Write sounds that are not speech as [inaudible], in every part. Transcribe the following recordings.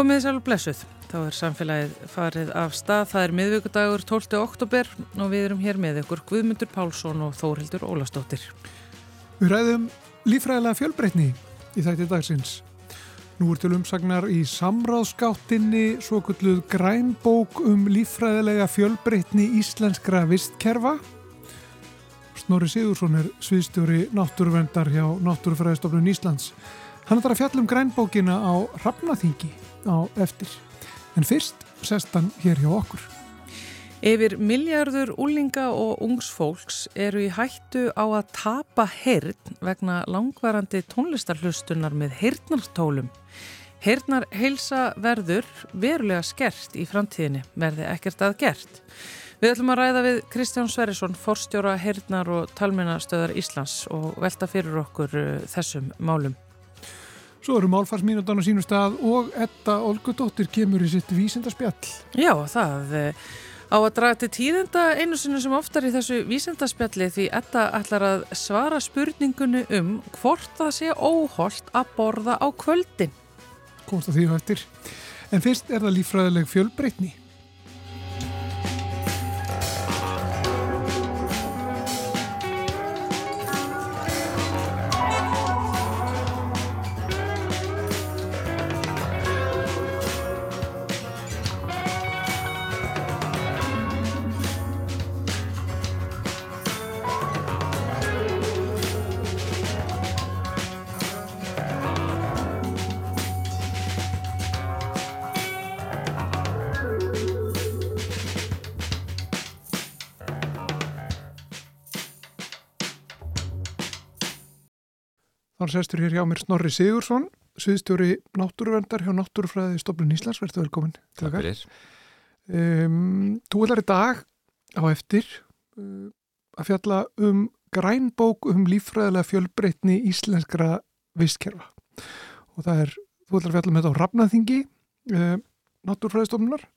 Komið þess alveg blessuð. Þá er samfélagið farið af stað. Það er miðvíkudagur 12. oktober og við erum hér með ykkur Guðmundur Pálsson og Þórildur Ólastóttir. Við ræðum lífræðilega fjölbreytni í þætti dagsins. Nú er til umsagnar í samráðskáttinni svo kulluð grænbók um lífræðilega fjölbreytni íslenskra vistkerfa. Snorri Sigursson er sviðstjóri náttúruvendar hjá Náttúrufræðistofnun Íslands. Hann ætlar að fjalla um grænbókina á Rafnaþingi á eftir. En fyrst sest hann hér hjá okkur. Yfir miljardur úlinga og ungsfólks eru í hættu á að tapa heyrn vegna langvarandi tónlistarhlustunar með heyrnartólum. Heyrnar heilsa verður verulega skert í framtíðinni, verði ekkert að gert. Við ætlum að ræða við Kristján Sverrisson, forstjóra heyrnar og talmennastöðar Íslands og velta fyrir okkur uh, þessum málum. Svo eru málfarsmínutan á sínu stað og Edda Olgudóttir kemur í sitt vísindarspjall. Já, það eh, á að draga til tíðenda einu sinni sem oftar í þessu vísindarspjalli því Edda ætlar að svara spurningunni um hvort það sé óholt að borða á kvöldin. Komst að því og eftir. En fyrst er það lífræðileg fjölbreytni. Þannig sestur hér hjá mér Snorri Sigursson, sviðstjóri náttúruverndar hjá Náttúrufræði Stofnun Íslands. Verður velkomin Takk fyrir. Um, þú ætlar í dag á eftir uh, að fjalla um grænbók um líffræðilega fjölbreytni íslenskra vistkerfa. Og það er, þú ætlar að fjalla með þetta á Rafnaþingi, uh, Náttúrufræði Stofnunar,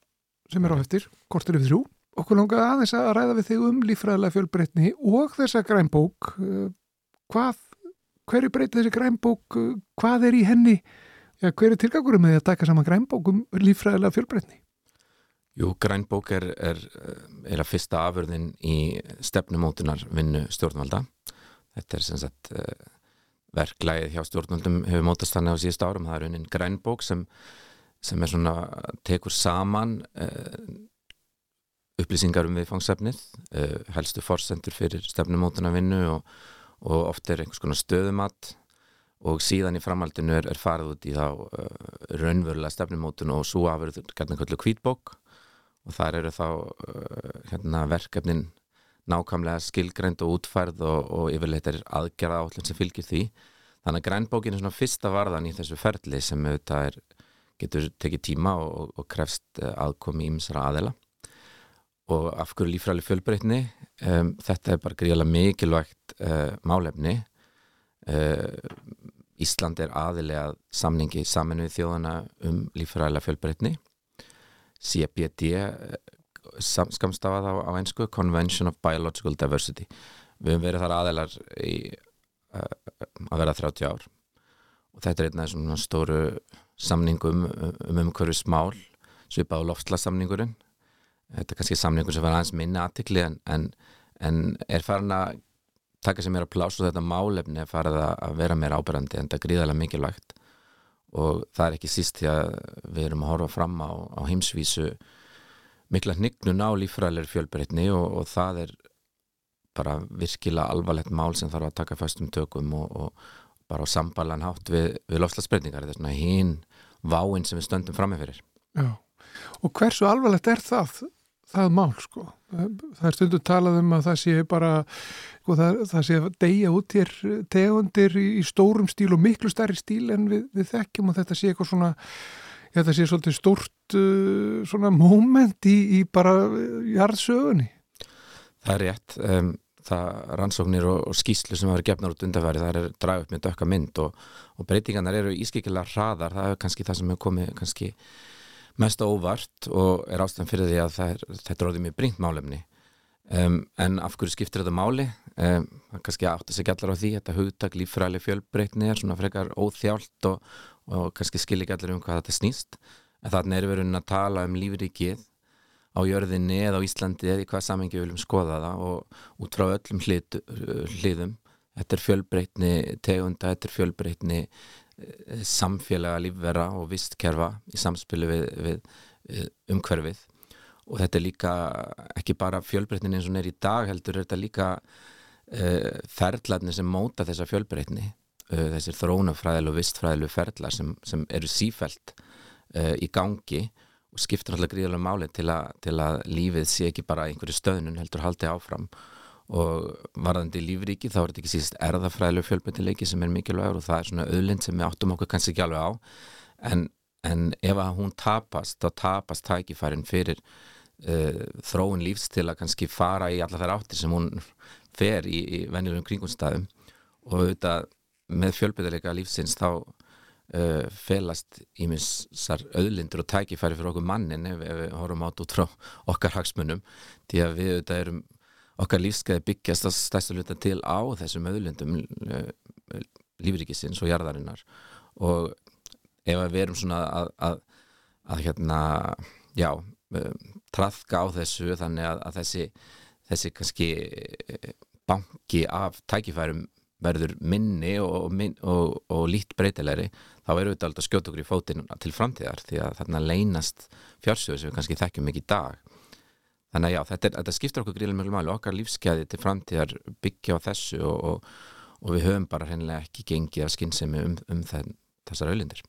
sem er á eftir, kortir yfir þrjú. Okkur langaði aðeins að ræða við þig um líffræðilega fjölbreytni og þessa grænbók. Uh, hvað hverju breytir þessi grænbók, hvað er í henni, ja, hver er tilgangurum með að taka saman grænbók um lífræðilega fjölbreytni? Jú, grænbók er, er, er að fyrsta afurðin í stefnumótunar vinnu stjórnvalda. Þetta er sem sagt verklæðið hjá stjórnvaldum hefur mótast þannig á síðust árum. Það er unin grænbók sem, sem er svona, tekur saman uh, upplýsingar um viðfangsefnið, uh, helstu forsendur fyrir stefnumótunar vinnu og og oft er einhvers konar stöðumatt og síðan í framhaldinu er, er farið út í þá uh, raunverulega stefnumótun og svo afverður gætna kvöldu kvítbók og þar eru þá uh, hérna, verkefnin nákvæmlega skilgreind og útfærð og, og yfirleitt er aðgerða átlun sem fylgir því. Þannig að grænbókin er svona fyrsta varðan í þessu ferli sem auðvitað er, getur tekið tíma og, og krefst aðkomi ímsara aðela og af hverju lífræli fjölbreytni? Um, þetta er bara gríðilega mikilvægt uh, málefni. Uh, Ísland er aðilega samningi saminuð þjóðana um lífræðilega fjölbreytni. CBD sam, skamstafað á, á einsku Convention of Biological Diversity. Við höfum verið þar aðilar í uh, að vera 30 ár. Og þetta er einn af svona stóru samningum um umhverju smál svipað á loftslagssamningurinn þetta er kannski samningur sem var aðeins minna aðtikli en, en, en er farin að taka sér mér að plása þetta málefni er farið að vera mér áberandi en þetta er gríðarlega mikilvægt. Og það er ekki síst því að við erum að horfa fram á, á heimsvísu mikla hnygnun á lífræðilegri fjölbreytni og, og það er bara virkilega alvarlegt mál sem þarf að taka fæstum tökum og, og bara á sambalan hátt við, við lofslagsbreytingar þetta er svona hín váinn sem við stöndum framifyrir Já, og hversu alvarlegt er það það mál sko. Það er stundu talað um að það sé bara sko, það, það sé að deyja út hér tegundir í, í stórum stíl og miklu starri stíl en við, við þekkjum og þetta sé eitthvað svona þetta sé svolítið stórt uh, svona moment í, í bara jarðsögunni. Það er rétt. Um, það rannsóknir og, og skýslu sem hafa gefnar út undarfæri það er dragð upp með dökka mynd og, og breytingarnar eru ískikilega hraðar. Það er kannski það sem hefur komið kannski mest óvart og er ástæðan fyrir því að er, þetta er orðið mjög bringt málefni. Um, en af hverju skiptir þetta máli? Um, kannski átt að segja allar á því þetta hugtak líffræli fjölbreytni er svona frekar óþjált og, og kannski skil ekki allir um hvað þetta snýst. En erum við raunin að tala um lífrikið á jörðinni eða á Íslandi eða í hvað samengi við viljum skoða það og út frá öllum hlið, hliðum. Þetta er fjölbreytni tegunda, þetta er fjölbreytni samfélaga lífvera og vistkerfa í samspilu við, við umhverfið. Og þetta er líka ekki bara fjölbreytnin eins og er í dag heldur, þetta líka uh, ferðlarnir sem móta þessa fjölbreytni uh, þessir þrónafræðil og vistfræðilu ferðlar sem, sem eru sífælt uh, í gangi og skiptir alltaf gríðarlega máli til, a, til að lífið sé ekki bara einhverju stöðnun heldur haldið áfram. og varðandi lífríki þá er þetta ekki síst erðafræðileg fjölbyrtileiki sem er mikilvægur og það er svona öðlind sem við áttum okkur kannski ekki alveg á. En, en ef að hún tapast þá tapast tækifærin fyrir uh, þróun lífs til að kannski fara í alla þær áttir sem hún fer í, í venjulegum kringumstæðum. Og auðvitað með fjölbyrtileika lífsins þá uh, felast íminsar öðlindur og tækifæri fyrir okkur mannin ef, ef við horfum átt út frá okkar hagsmunum. Því að við auðvitað erum okkar lífskeiði byggjast að stæsta hluta til á þessum öðlundum uh, lífrikisins og jarðarinnar. Og ef við erum svona að, að, að hérna, já um, trafka á þessu þannig að, að þessi, þessi kannski banki af tækifærum verður minni og, og, og lít breytilegri þá eru við alltaf skjótt okkur í fótinn til framtíðar því að þarna leynast fjársjóðu sem við kannski þekkjum ekki í dag þannig að já, þetta, er, þetta skiptir okkur gríðilega mjög mjög okkar lífskeiði til framtíðar byggja á þessu og, og, og við höfum bara hennilega ekki gengið af skinnsemi um, um þenn, þessar auðlindir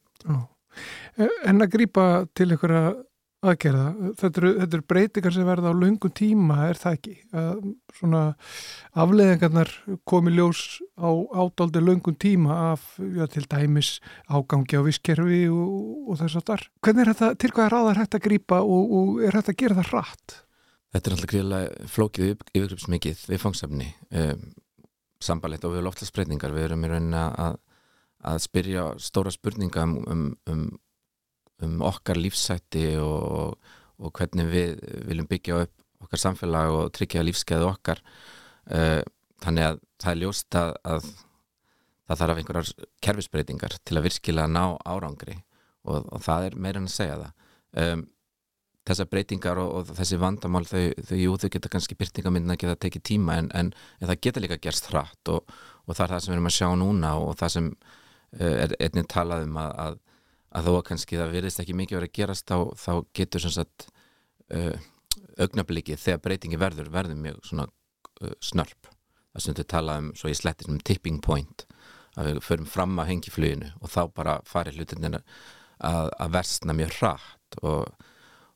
En að grýpa til einhverja aðgerða, þetta eru, þetta eru breytingar sem verða á lungu tíma, er það ekki að svona afleðingarnar komi ljós á ádáldi lungun tíma af, já, til dæmis ágangi á visskerfi og, og þess að þar. Hvernig er þetta, til hvað er ráðar hægt að grýpa og, og er hægt að gera það rætt? Þetta er alltaf gríðilega flókið yfirgripsmikið við fangsefni um, sambalegt og við loftlagsbreytingar við erum í rauninni að, að spyrja stóra spurninga um, um, um, um okkar lífsætti og, og hvernig við viljum byggja upp okkar samfélag og tryggja lífskeiðu okkar. Uh, þannig að það er ljóst að, að það þarf einhverjar kerfisbreytingar til að virkilega ná árangri og, og það er meira en að segja það. Um, þessar breytingar og, og þessi vandamál þau, þau, jú, þau geta kannski byrtingamindina geta tekið tíma en, en, en það geta líka gerst hratt og, og það er það sem við erum að sjá núna og það sem uh, er einnig talað um að, að, að þó að kannski það virðist ekki mikið verið að gerast þá, þá getur svona sagt uh, augnabliki þegar breytingi verður verður mjög svona uh, snörp. Það sem við talaðum svo í sletti sem tipping point að við förum fram að hengi fluginu og þá bara farir hlutin að, að versna mjög hratt og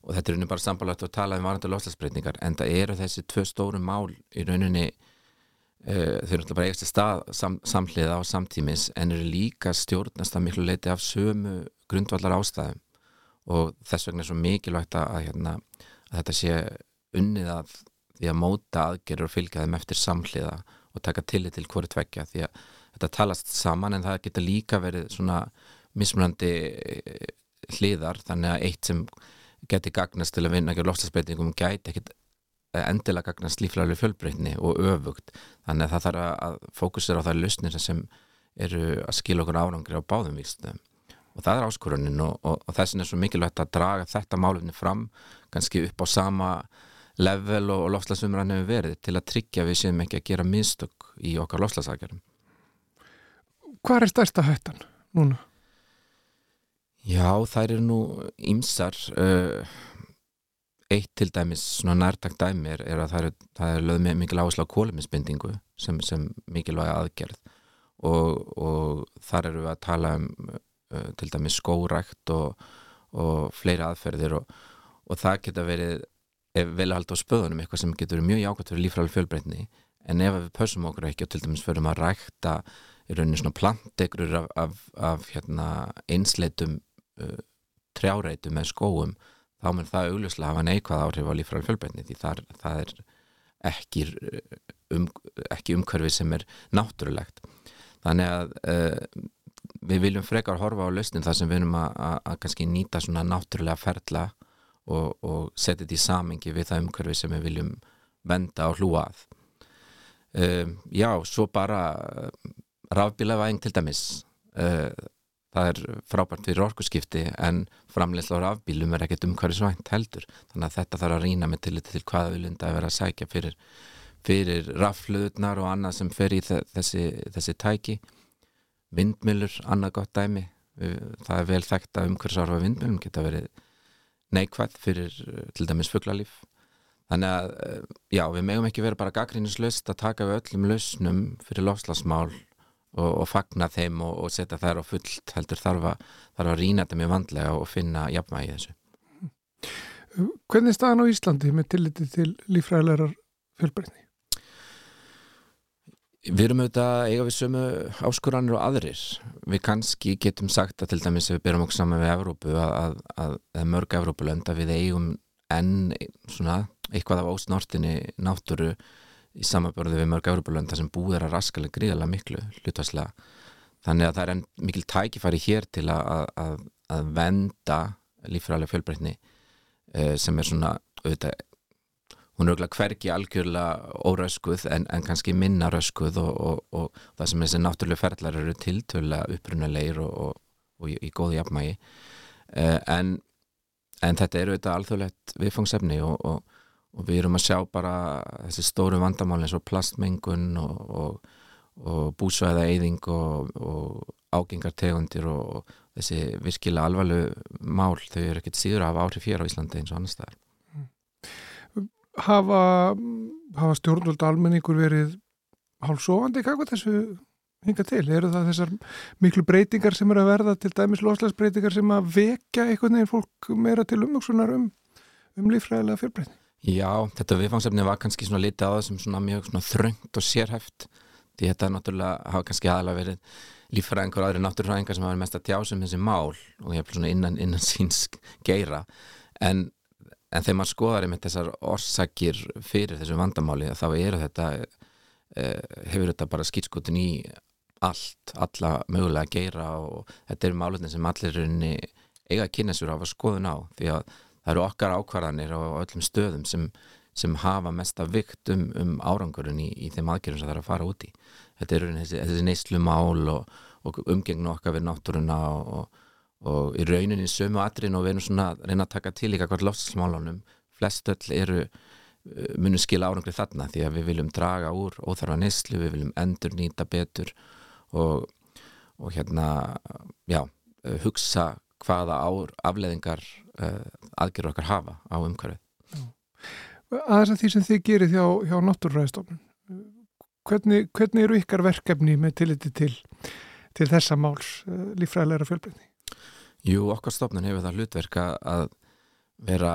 og þetta er rauninni bara sambalagt að tala um varandi loslasbreytingar en það eru þessi tvö stóru mál í rauninni uh, þau eru alltaf bara eitthvað stað sam, samhliða á samtímis en eru líka stjórnast að miklu leiti af sömu grundvallar ástæðum og þess vegna er svo mikilvægt að, hérna, að þetta sé unnið að því að móta aðgerður og fylgja þeim eftir samhliða og taka tillit til hverju tvekja því að þetta talast saman en það getur líka verið svona mismunandi eh, hliðar þannig að eitt sem geti gagnast til að vinna ekki á lofstafsbreytingum gæti ekkit eh, endilega gagnast líflæguleg fjölbreytni og öfugt. Þannig að það þarf að fókusera á það lausnir sem eru að skila okkur árangri á báðum vístum og það er áskorunin og, og, og þessin er svo mikilvægt að draga þetta málumni fram kannski upp á sama level og, og lofslagsumræðin hefur verið til að tryggja við séum ekki að gera mistök í okkar lofslagsakjarum Hvað er stærsta hættan núna? Já, þær eru nú ymsar uh, eitt til dæmis svona nærtakt dæmi er, er að það er, er lögð með mikil áherslu á kóluminsbindingu sem, sem mikilvæg aðgerð. Og, og þar eru við að tala um uh, til dæmis skórækt og, og fleiri aðferðir og, og það geta verið vel að halda á spöðunum eitthvað sem getur mjög jákvæmt fyrir lífræðileg fjölbreytni. En ef við pausum okkur ekki og til dæmis förum að rækta í rauninni svona plantegrur af, af, af hérna, einsleitum uh, trjáreitu með skóum þá mun það augljóslega hafa neikvæð áhrif á lífræðan fjölbreytni því þar, það er ekki, um, ekki umhverfi sem er náttúrulegt. Þannig að uh, við viljum frekar horfa á lausnin þar sem við viljum að, kannski nýta svona náttúrulega ferla og, og setja þetta í samengi við það umhverfi sem við viljum venda og hlúa að. Um, já, svo bara rafbílavæðing til dæmis. Uh, það er frábært fyrir orkuskipti en framleysla á afbílum er ekkert umhverfisvænt heldur. Þannig að þetta þarf að rýna með tillit til hvaða viljunda að vera að sækja fyrir, fyrir rafluðnar og annað sem fer í þessi, þessi tæki. Vindmilur, annað gott dæmi. Það er vel þekkt að umhverfisárfa vindmilum geta verið neikvæð fyrir til dæmis fugglalíf þannig að já, við megum ekki vera bara gaggrínislaust að taka við öllum lausnum fyrir lofslagsmál og, og fagna þeim og, og setja þær á fullt heldur þarf að, þarf að rýna þetta mjög vandlega og finna jafnvægi þessu. Hvernig er staðan á Íslandi með tilliti til lífræðilegar fjölbreytni? Við erum auðvitað eiga við sömu áskoranir og aðrir. Við kannski getum sagt að til dæmis ef við byrjum okkur saman við Evrópu að, að, að mörg Evrópulönda við eigum enn svona eitthvað af ósnortinni náttúru í samabörðu við mörg Európa-lönd þar sem búið er að raskalega gríðalega miklu hlutværslega. Þannig að það er enn mikil tækifæri hér til að, að, að venda lífræðilega fjölbreytni eh, sem er svona, auðvitað, hún er auðvitað hverki algjörlega óröskuð en, en kannski minna röskuð og, og, og það sem þessi náttúrulega ferðlar eru tiltöla upprunalegir og, og í, í góði jafnmægi. Eh, en, en þetta eru auðvitað alþjóðlegt viðfangsefni og og við erum að sjá bara þessi stóru vandamál eins og plastmengun og, og, og búsvæða eyðing og, og ágengartegundir og þessi virkilega alvarlu mál þau eru ekkert síður af áhrif hér á Íslandi eins og annar staðar Hafa, hafa stjórnvöld almenningur verið hálfsofandi hvað þessu hinga til? Eru það þessar miklu breytingar sem eru að verða til dæmis loslæsbreytingar sem að vekja einhvern veginn fólk meira til umvöksunar um, um lífræðilega fjölbreytni? Já, þetta viðfangsefni var kannski svona litið á það sem svona mjög svona þröngt og sérhæft því þetta náttúrulega hafa kannski aðalega verið líffræðingar og aðri náttúrfræðingar sem hafa verið mest að tjásum þessi mál og ég hef svona innan, innan [laughs] síns geira. En, en þegar maður skoðar einmitt þessar orsakir fyrir þessu vandamáli þá eru þetta eh, hefur þetta bara skýrskotin í allt, alla mögulega geira og þetta eru málutin sem allir eiga að kynna sér á að skoðun á því að það eru okkar ákvarðanir á öllum stöðum sem, sem hafa mesta vikt um, um árangurinn í, í þeim aðgerðum sem það er að fara út í. Þetta eru þessi, þessi neyslu mál og, og umgengnu okkar við náttúruna og, og í rauninni sömu aðrin og við erum svona að reyna að taka til líka hvert loftsmálunum. Flest öll eru uh, munum skila árangri þarna því að við viljum draga úr óþarfa neyslu, við viljum endur nýta betur og, og hérna, já, hugsa hvaða ár afleðingar uh, aðgerður okkar hafa á umhverfið. Aðeins að því sem þið gerir hjá, hjá Náttúrræðistofnun, hvernig, hvernig eru ykkar verkefni með tilliti til, til þessa máls uh, lífræðilegra fjölbreytni? Jú, okkar stofnun hefur það hlutverka að vera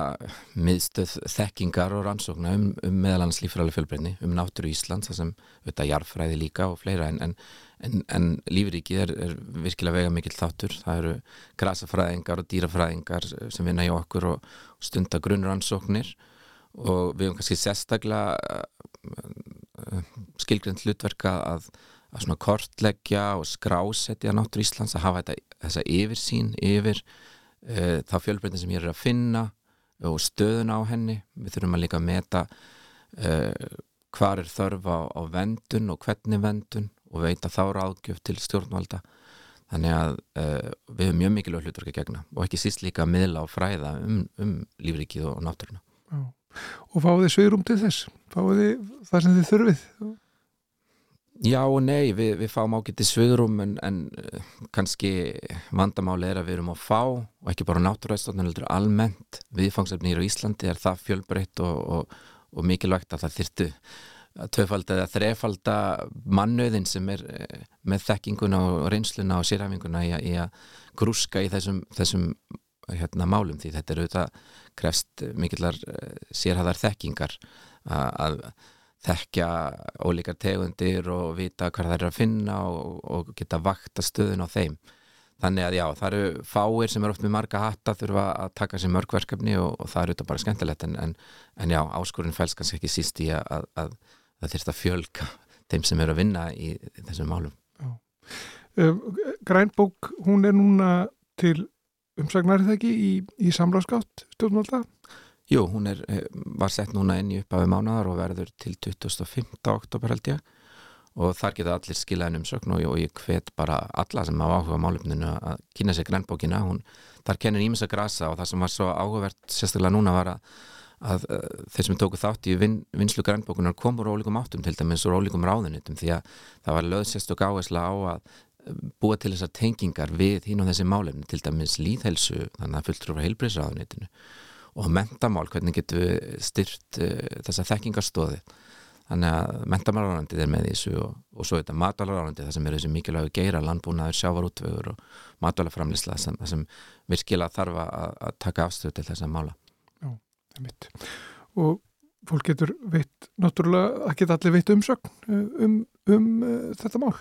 miðstöð þekkingar og rannsókna um, um meðalans lífræðilega fjölbreytni, um náttúru Íslands, það sem auðvitað jarfræði líka og fleira en, en en, en lífrikið er, er virkilega vega mikill þáttur. Það eru grasafræðingar og dýrafræðingar sem vinna í okkur og, og stunda grunnrannsóknir. Og við hefum kannski sérstaklega uh, skilgreynd hlutverka að, að svona kortleggja og skrásetja náttúr Íslands að hafa þetta, þessa yfirsýn yfir uh, þá fjölbreytin sem ég er að finna og stöðuna á henni. Við þurfum að líka að meta uh, hvar er þörf á, á vendun og hvernig vendun og veita þá ráðgjöf til stjórnvalda þannig að uh, við hefum mjög mikilvæg hlutverk að gegna og ekki síst líka miðla og fræða um, um lífrikið og, náttúruna Já. Og fáið þið sveirum til þess? Fáið þið það sem þið þurfið? Já og nei, við, við fáum ágætti sveirum en, en uh, kannski vandamáli er að við erum að fá og ekki bara náttúræðstofnun heldur almennt viðfangsefnir á Íslandi er það fjölbreytt og, og, og mikilvægt að það þyrtu töfald eða þrefalda mannöðin sem er eh, með þekkinguna og reynsluna og sérhæfinguna í, í að grúska í þessum, þessum hérna, málum því þetta eru þetta krefst mikillar eh, sérhæðar þekkingar að þekkja ólíkar tegundir og vita hvað það er að finna og, og geta vakta stöðun á þeim. Þannig að já, það eru fáir sem er oft með marga hatta þurfa að taka sér mörgverkefni og, og það eru þetta bara skemmtilegt en, en, en já, áskorun fælst kannski ekki síst í að, að það þurft að fjölka þeim sem eru að vinna í, þessum málum uh, Grænbók, hún er núna til umsagnar eða ekki í, í samráðskátt stjórnvalda? Jú, hún er, eh, var sett núna inn í upphafi mánadar og verður til 25. oktober held ég og þar geta allir skilaðin umsökn og, og ég hvet bara alla sem hafa áhuga á málefninu að kynna sér grænbókina hún, þar kennir ímins að grasa og það sem var svo áhugavert sérstaklega núna var að, að, að þeir sem tóku þátt í vin, vinslu grænbókunar komur ólíkum áttum til dæmis og ólíkum ráðunitum því að það var löð sérstök áhersla á að búa til þessar tengingar við hín og þessi málefni til dæmis líðhelsu þannig að fulltrúra heilbreyðsráðunitinu og mentamál, hvernig getur við styrt uh, þessa þekkingarstóði þannig að mentamálaránandið er með þessu og, og svo þetta matvalaránandið það sem er þessi mikilvægu geira, landbúnaður, sjávarútvögur og matvalarframlisla sem, sem virkilega þarf að taka afstöð til þessa mála Já, það er mitt og fólk getur veitt, náttúrulega að geta allir veitt umsögn um, um, um uh, þetta mál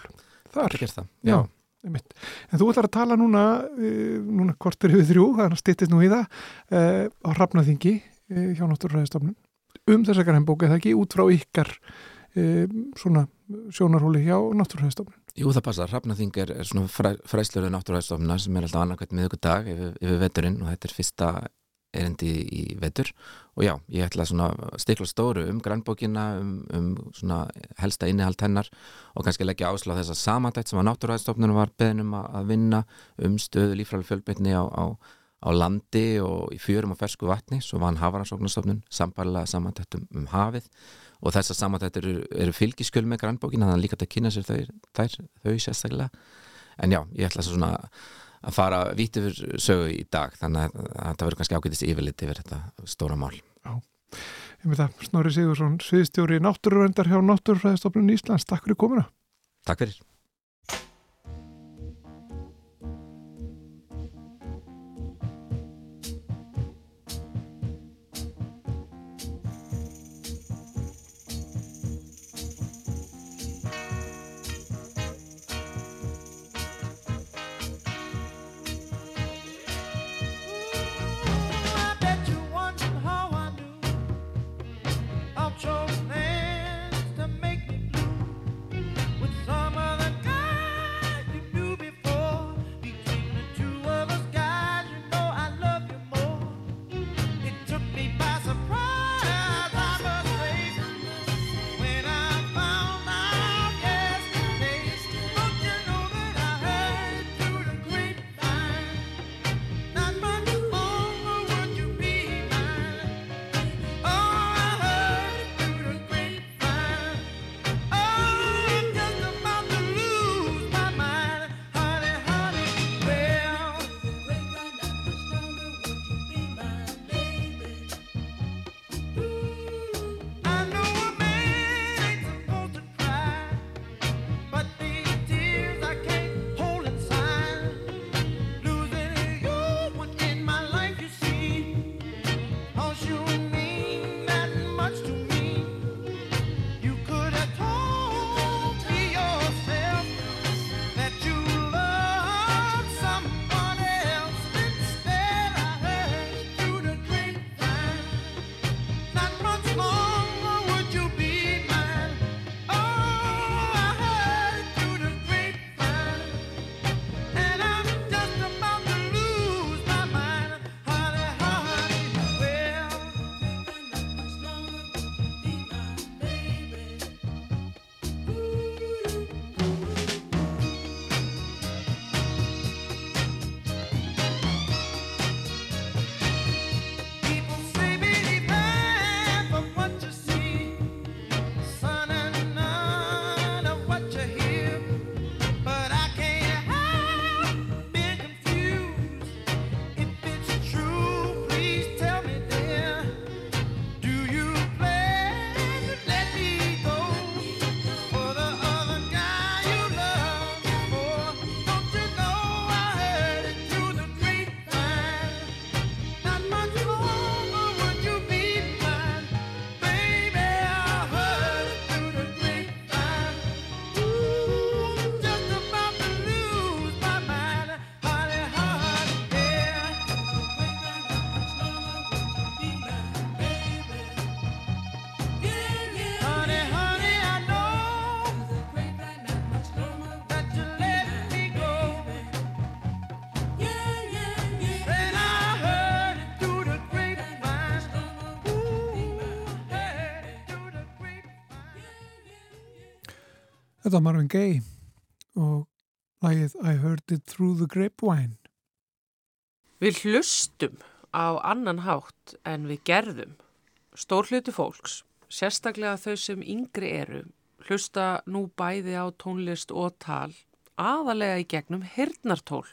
þar. Það, já. Já. En þú ætlar að tala núna, uh, núna kortur yfir þrjú, þannig að stýttist nú í það, uh, á Hrafnaþingi hjá Náttúrræðistofnun um þess að grænbóka það ekki út frá ykkar svona sjónarhóli hjá Náttúrræðistofnun. Jú það passar, Hrafnaþing er, er svona fræ, fræsluður Náttúrræðistofnuna sem er alltaf annarkvæmt miðugur dag yfir, yfir veturinn og þetta er fyrsta erindi í vetur. Og já, ég ætla svona stikla stóru um grannbókina, um, um helsta innihald hennar og kannski leggja áslá þess að samandætt sem að náttúræðstofnunum var beðnum að vinna um stöðu lífræðileg fjölbreytni á, á, á landi og í fjörum og fersku vatni, svo var hann hafaransóknarstofnun sambarlega samandætt um, hafið. Og þessar samandætt eru, eru fylgiskjöl með grannbókina, þannig að líka þetta kynna sér þau, þær, þau sérstaklega. En já, ég ætla svona að fara vítt yfir sögu í dag þannig að þetta verður kannski ágætist yfirlit yfir þetta stóra mál. Já, ég með það, Snorri Sigursson sviðstjóri náttúruvendar hjá Náttúrufræðistofnun Íslands, takk fyrir komuna. Takk fyrir Þetta var Marvin Gaye og lagið I Heard It Through the Grapevine. Við hlustum á annan hátt en við gerðum. Stór hluti fólks, sérstaklega þau sem yngri eru, hlusta nú bæði á tónlist og tal, aðalega í gegnum hernartól.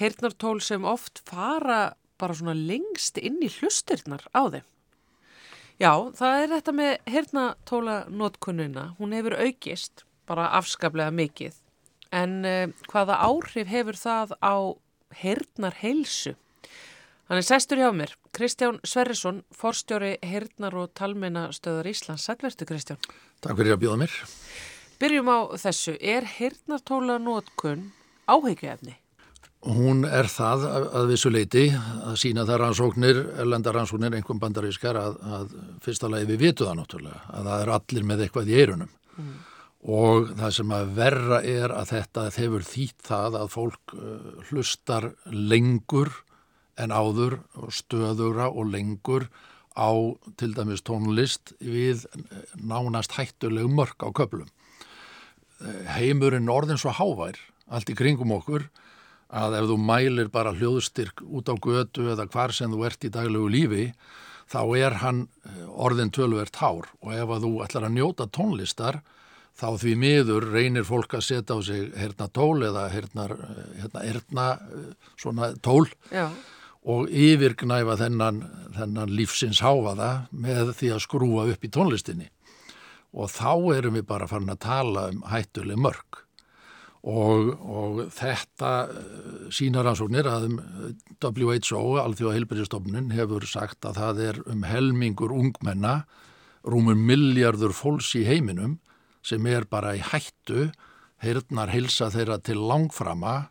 Hernartól sem oft fara bara svona lengst inn í hlustirnar á þeim. Já, það er þetta með hernatóla notkunnuna. Hún hefur aukist bara afskaplega mikið. En uh, hvaða áhrif hefur það á hernar heilsu? Hann er sestur hjá mér, Kristján Sverrisson, forstjóri hernar og talmennastöðar Íslands. Sælvertu Kristján. Takk fyrir að bjóða mér. Byrjum á þessu. Er hernartóla notkunn áhegjefni? Hún er það að vissu leiti að sína það rannsóknir, erlenda rannsóknir, einhverjum bandarískar að, að fyrsta lagi við vitu það náttúrulega, að það er allir með eitthvað í eirunum mm. og það sem að verra er að þetta hefur þýtt það að fólk uh, hlustar lengur en áður og stöðura og lengur á til dæmis tónlist við nánast hættulegu mörg á köplum. Heimurinn orðin svo hávær, allt í kringum okkur, að ef þú mælir bara hljóðstyrk út á götu eða hvar sem þú ert í daglegu lífi þá er hann eh, orðin tölvert hár. Og ef að þú ætlar að njóta tónlistar þá því miður reynir fólk að setja á sig herna tól eða herna, herna, herna svona tól Já. og yfirgnæfa þennan, þennan lífsins háfaða með því að skrúa upp í tónlistinni. Og þá erum við bara farin að tala um hættuleg mörg og, og þetta eh, sínar ansóknir að um WHO, Alþjóða Hilbyrjastofnun, hefur sagt að það er um helmingur ungmenna, rúmur miljardur fólks í heiminum sem er bara í hættu, heyrnar hilsa þeirra til langframa,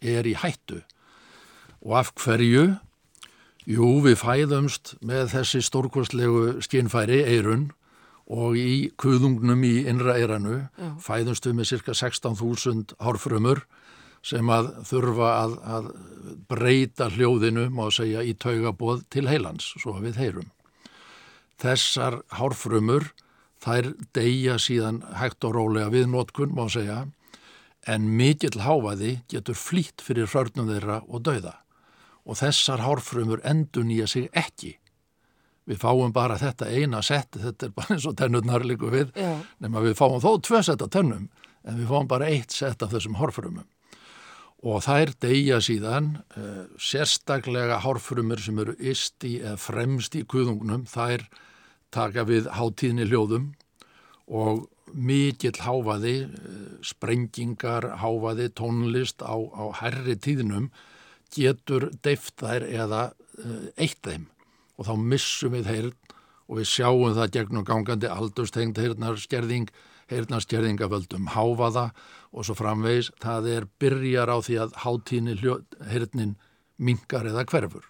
er í hættu. Og af hverju? Jú, við fæðumst með þessi stórkostlegu skinnfæri, eirun, og í kuðungnum í innra eiranu fæðumstu með cirka 16.000 hárfrömmur sem að þurfa að, að breyta hljóðinu, má segja, í taugabóð til heilans, svo við heyrum. Þessar hárfrömmur, þær deyja síðan hægt og rólega við nótkun, má segja, en mikill háfaði getur flýtt fyrir hörnum þeirra og dauða. Og þessar hárfrömmur endur nýja sig ekki við fáum bara þetta eina sett, þetta er bara eins og tennurnar líku við, Já. nema við fáum þó tvö sett af tennum, en við fáum bara eitt sett af þessum horfrumum. Og þær deyja síðan, uh, sérstaklega horfrumur sem eru isti eða fremst í kuðungnum, þær taka við hátíðni hljóðum og mikill háfaði, uh, sprengingar, háfaði, tónlist á, á herri tíðnum getur deift þær eða uh, eitt þeim og þá missum við heyrn og við sjáum það gegnum gangandi aldurstengd heyrnarskerðing, heyrnarskerðingaföldum háfaða og svo framvegs það er byrjar á því að hátíni heyrnin mingar eða hverfur.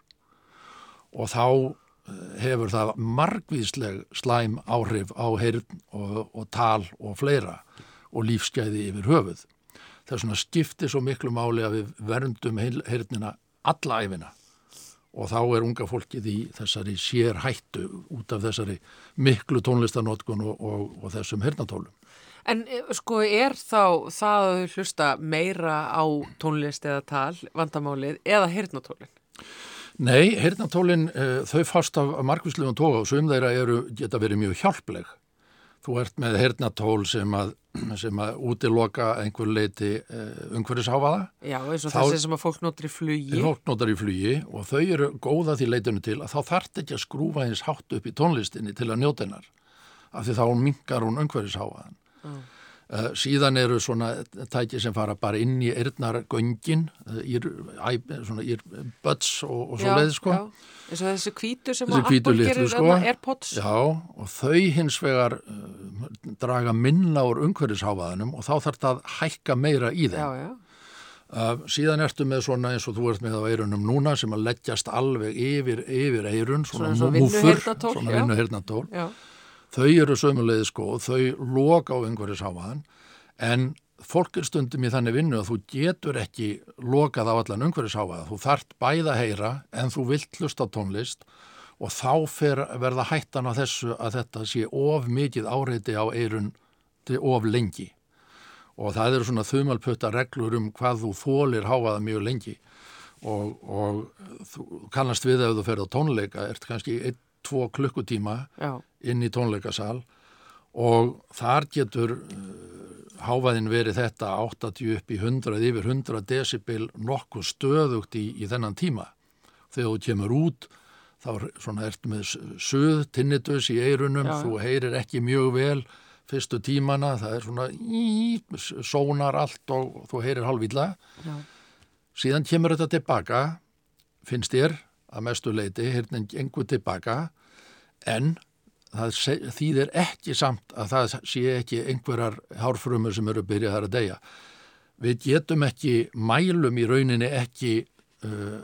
Og þá eh, hefur það margvísleg slæm áhrif á heyrn og, og tal og fleira og lífsgæði yfir höfuð. Það er svona skipti svo miklu máli að við verndum heyrnina alla æfina og þá er unga fólkið í þessari sér hættu út af þessari miklu tónlistanótkun og, og, og þessum hernatólum. En eh, sko er þá það að hlusta meira á tónlist eða tal, vandamálið, eða hernatólinn? Nei, hernatólinn, uh, þau fast af margvíslegum tóga og sögum þeirra eru, geta verið mjög hjálpleg þú ert með hernatól sem að, sem að útiloka einhver leiti uh, umhverfisháfaða. Já, eins og þessi sem að fólk notar í flugi. Fólk notar í flugi og þau eru góða því leitinu til að þá þart ekki að skrúfa eins hátt upp í tónlistinni til að njóta hennar af því þá mingar hún umhverfisháfaðan. Mm. Uh, síðan eru svona tæki sem fara bara inn í eirnargöngin í, í böts og, og svo leið sko. eins og þessi kvítu sem að Apple gerir sko. Airpods já, og þau hins vegar uh, draga minna úr umhverfisháfaðunum og þá þarf það að hækka meira í þeim já, já. Uh, síðan ertu með svona eins og þú ert með á eirunum núna sem að leggjast alveg yfir, yfir eirun svona, svona múfur, svona vinnuhirnatól þau eru sömulegið sko og þau loka á umhverfisháfaðan en fólk er stundum í þannig vinnu að þú getur ekki lokað á allan umhverfisháfaða, þú þart bæða heyra en þú vilt hlusta tónlist og þá fer verða hættan á þessu að þetta sé of mikið áreiti á eirun hátti of lengi. Og það eru svona þumalputta reglur um hvað þú þólir háaða mjög lengi. Og, og þú kannast við ef þú ferð á tónleika, ert kannski 1-2 klukkutíma Já. Inn í tónleikasal og þar getur uh, háfaðin verið þetta 80 upp í 100 yfir 100 decibel nokkuð stöðugt í, í þennan tíma. Þegar þú kemur út þá er ert með söð, tinnitus í eirunum, Já. þú heyrir ekki mjög vel fyrstu tímana, það er svona í, sónar allt og, og þú heyrir halvvila. Síðan kemur þetta tilbaka, finnst þér að mestu leiti, hérna engur tilbaka, en það þýðir ekki samt að það sé ekki einhverjar hárfrumur sem eru byrjað að deyja. Við getum ekki, mælum í rauninni ekki uh,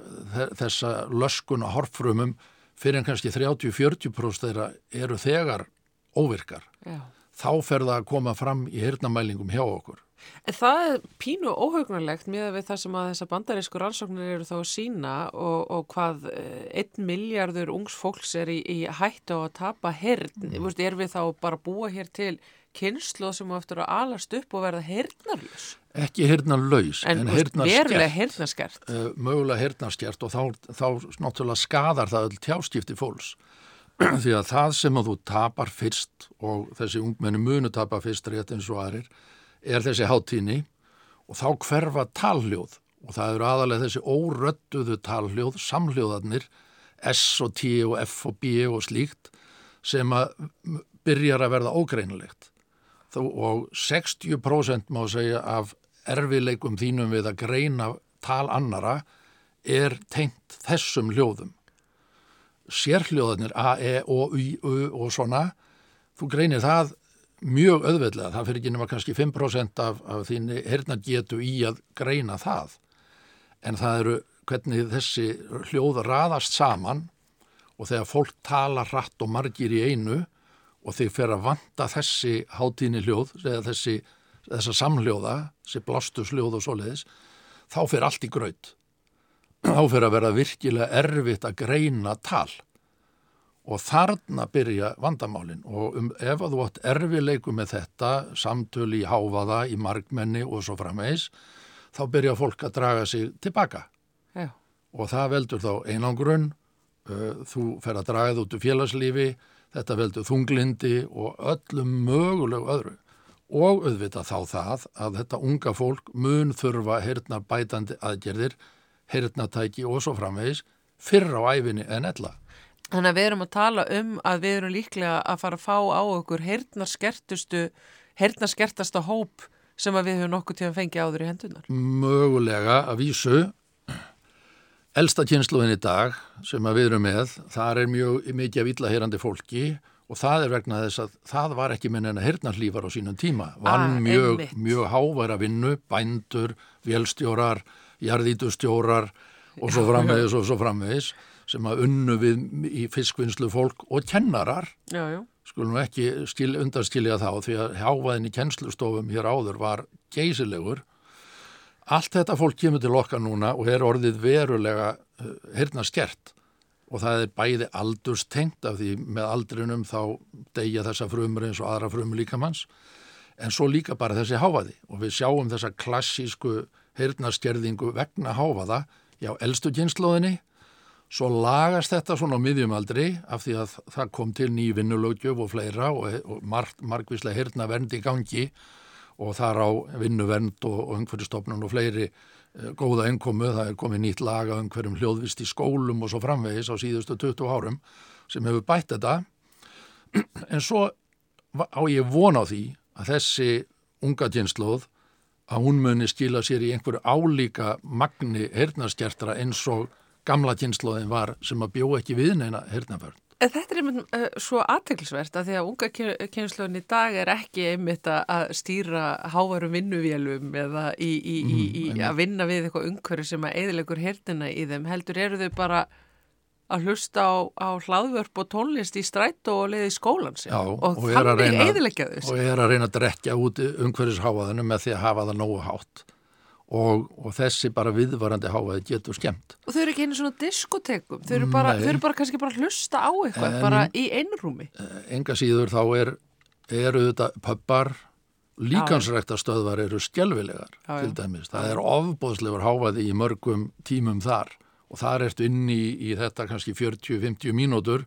þessa löskun á hárfrumum fyrir en kannski 30-40% þeirra eru þegar óvirkar. Já. Þá fer það að koma fram í hirnamælingum hjá okkur. En það er pínu óhugnarlegt með við það sem að þessa bandarísku rannsóknir eru þá að sína og, og hvað eh, einn miljardur ungs fólks er í, í hættu á að tapa herrn. Mm. Er við þá bara búa hér til kynslu sem eftir að alast upp og verða hernarljus? Ekki hernarlaus, en, en hernarskert. Uh, mögulega hernarskert og þá, þá náttúrulega skadar það öll tjáskipti fólks. [clears throat] Því að það sem að þú tapar fyrst og þessi ungmenni munu tapar fyrst rétt eins og aðrir er þessi háttíni og þá hverfa talhljóð. Og það eru aðalega þessi óröttuðu talhljóð, samhljóðarnir S og T og F og B og slíkt sem að byrjar að verða ógreinilegt. Og 60% má segja af erfileikum þínum við að greina tal annara er tengt þessum hljóðum. Sérhljóðarnir A, E, O, Y, U og svona þú greinir það mjög öðveldlega, það fyrir ekki nema kannski 5% af, af þín herna getu í að greina það. En það eru hvernig þessi hljóð raðast saman og þegar fólk tala hratt og margir í einu og þeir fer að vanda þessi hátíni hljóð, eða þessi þessa samhljóða, þessi blastursljóð og svoleiðis, þá fer allt í gröð þá fer að vera virkilega erfitt að greina tal og þarna byrja vandamálinn og um, ef að þú átt erfileiku með þetta, samtölu í háfaða, í markmenni og svo framvegs, þá byrja fólk að draga sig tilbaka. Já. Og það veldur þá einangrun, uh, þú fer að draga það út úr félagslífi, þetta veldur þunglindi og öllum mögulegu öðru. Og auðvitað þá það að þetta unga fólk mun þurfa herna bætandi aðgerðir, hernatæki og svo framvegs fyrr á æfinni en ella. Þannig að við erum að tala um að við erum líklega að fara að fá á okkur heyrnarskertasta hóp sem að við höfum nokkuð til að fengja áður í hendunar. Mögulega að vísu, elsta kynsluðin í dag sem að við erum með, það er mjög mikið af illaheyrandi fólki og það er vegna þess að það var ekki minn en að heyrnarlífar á sínum tíma. Vann ah, mjög, mjög háværa vinnu, bændur, vélstjórar, jarðítustjórar og svo framvegis og svo framvegis sem að unnu við í fiskvinnslu fólk og kennarar. Já, já. skulum ekki skil, undarskilja þá því að hávaðin í kennslustofum hér áður var geysilegur. Allt þetta fólk kemur til okkar núna og er orðið verulega hérna skert og það er bæði aldurstengt af því með aldrinum þá degja þessa frumur eins og aðra frumur líkamanns en svo líka bara þessi hávaði. Og við sjáum þessa klassísku heyrnaskerðingu vegna hávaða já, elstu kynnslóðinni Svo lagast þetta svona á miðjumaldri af því að það kom til ný vinnulögjöf og fleira og, og marg, margvíslega hirna vernd í gangi og þar á vinnuvernd og, og umhverjastofnun og fleiri e, góða einkomu. Það er komið nýtt laga um hverjum hljóðvist í skólum og svo framvegis á síðustu 20 árum sem hefur bætt þetta. [clears throat] En svo á ég vona á því að þessi unga tjenslóð að hún muni skila sér í einhverju álíka magni hernaskertra eins og gamla kynnslóðin var sem að bjó ekki við neina hernaförn. Þetta er einmitt uh, svo aðteglisvert að því að unga kynnslóðin í dag er ekki einmitt að stýra hávarum vinnuvélum eða í, í, í, mm, að vinna við eitthvað umhverju sem að eðilegur hernina í þeim. Heldur eru þau bara að hlusta á, á hlaðvörp og tónlist í strætt og leiði skólan sig Já, og, og þannig eðilegja þau. Og er að reyna að drekja út umhverjushávaðinu með því að hafa það nógu hátt og, og þessi bara viðvarandi háaði getur skemmt. Og þau eru ekki einu svona diskotekum, þau eru bara, þau eru bara kannski bara hlusta á eitthvað, en, bara í einrúmi. Enga síður þá er, eru þetta pöppar, Líkansræktastöðvar eru skjelvilegar Já, já. til dæmis. Það er ofbóðslegur háfaði í mörgum tímum þar og þar ertu inn í, í þetta kannski 40-50 mínútur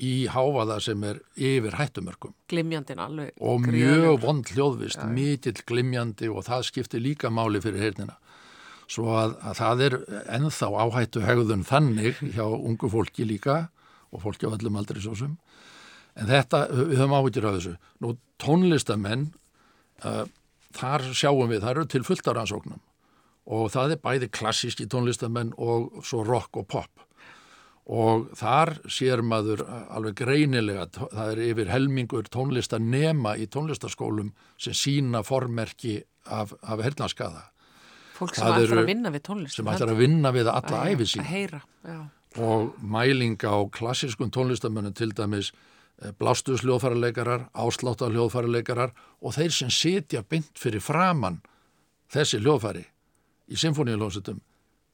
í háfaða sem er yfir hættumörkum Glimjandin alveg. og mjög vond hljóðvist, mikill glimjandi og það skiptir líka máli fyrir heyrnina. Svo að, að það er ennþá áhættu hegðun þannig hjá ungu fólki líka og fólki á öllum aldrei svo sem. En þetta, við höfum áhættur af þessu. Nú tónlistamenn, uh, þar sjáum við, það eru til fulltaransóknum og það er bæði klassíski tónlistamenn og svo rock og pop og þar sér maður alveg greinilega, það er yfir helmingur tónlistanema í tónlistaskólum sem sína formerki af, af hernaskaða Fólk sem ætlar að vinna við tónlist. sem ætlar að vinna við alla Að- æfi sín Að heyra, já. og mæling á klassískun tónlistamönnum til dæmis blástuðsljóðfæraleikarar, ásláttarljóðfæraleikarar og þeir sem sitja bynd fyrir framann þessi hljóðfæri í symfóníulónsutum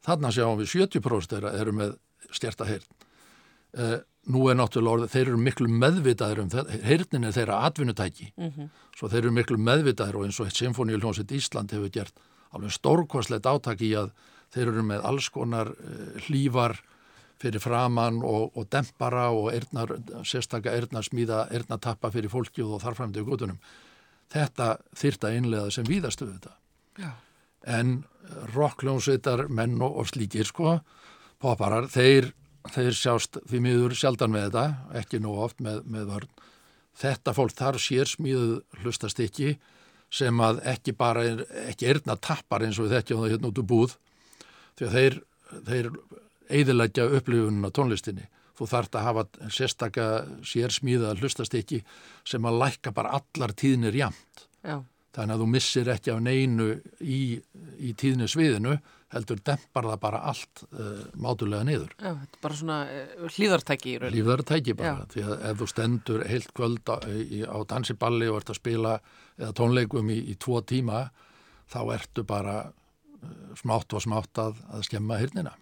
þarna sjáum við 70% þeirra eru með stjarta heyrn uh, nú er náttúrulega orðið, þeir eru miklu meðvitaður um þetta, heyrnin er þeirra atvinnutæki svo þeir eru miklu meðvitaður og eins og symfóníulónsut Ísland hefur gert alveg stórkostlegt átak í að þeir eru með alls konar uh, hlífar fyrir framann og, og dempara og ernar, sérstaka ernar smíða, ernar tappa fyrir fólki og þar fram til gutunum. Þetta þyrta einlega sem víðastu þetta. Já. En rockljónsveitar, menn og, og slíkir sko, popparar, þeir, þeir sjást því miður sjaldan með þetta, ekki nú oft með, með vörn. Þetta fólk þar sér smíðuð hlustast ekki sem að ekki bara, er, ekki erna tappar eins og við þekkjum það hérna út úr búð, því að þeir, þeir eiðilegja upplifunum á tónlistinni. Þú þarft að hafa sérstaka sérsmíða hlustastykki sem að lækka bara allar tíðnir jamt. Já. Þannig að þú missir ekki af neinu í, í tíðni sviðinu, heldur dempar það bara allt uh, mátulega niður. Já, þetta er bara svona uh, hlýðartæki í raun. Lífðar tæki bara, Já. því að ef þú stendur heilt kvöld á, í, á dansiballi og ert að spila eða tónleikum í, í tvo tíma, þá ertu bara uh, smátt og smátt að, að skemma hirnina.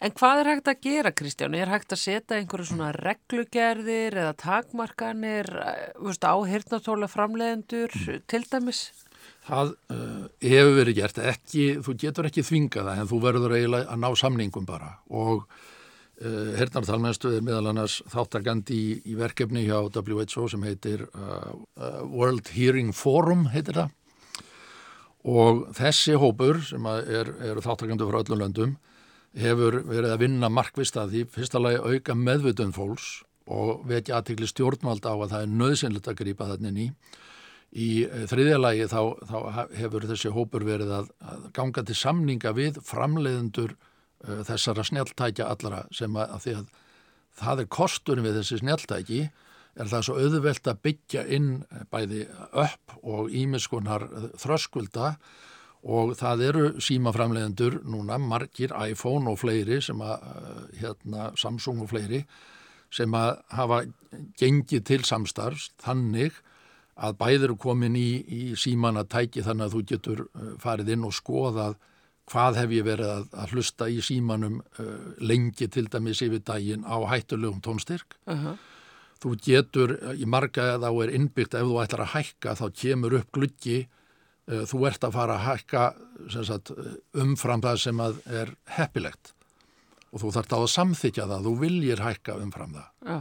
En hvað er hægt að gera, Kristján? Er hægt að setja einhverju svona reglugerðir eða takmarkanir eh, á hirtnatóla framleiðendur til dæmis? Það uh, hefur verið gert, ekki, þú getur ekki þvinga það en þú verður eiginlega að ná samningum bara. Og uh, hernartalmenstu er meðal annars þáttakandi í, í verkefni hjá WHO sem heitir uh, World Hearing Forum heitir það. Og þessi hópur sem er, eru þáttakandi frá öllum löndum hefur verið að vinna markvist að því fyrsta lagi auka meðvutun fólks og vekja aðtikli stjórnvald á að það er nöðsynlegt að grípa þannig ný Í eh, þriðja lagi þá, þá hefur þessi hópur verið að, að ganga til samninga við framleiðendur uh, þessara snjáltækja allara sem að, að því að það er kosturinn við þessi snjáltæki er það svo auðvelt að byggja inn eh, bæði upp og ímiskonar þröskulda og það eru símaframleiðendur núna margir iPhone og fleiri sem að hérna Samsung og fleiri sem að hafa gengið til samstarfs þannig að bæðir eru komin í, í síman að tæki þannig að þú getur uh, farið inn og skoðað hvað hef ég verið að, að hlusta í símanum uh, lengi til dæmis yfir daginn á hættulegum tónstyrk. Uh Þú getur, uh, í marga þá er innbyggt ef þú ætlar að hækka þá kemur upp gluggi, uh, þú ert að fara að hækka sagt, uh, umfram það sem er heppilegt og þú þarft á að samþykja það, þú viljir hækka umfram það. Já.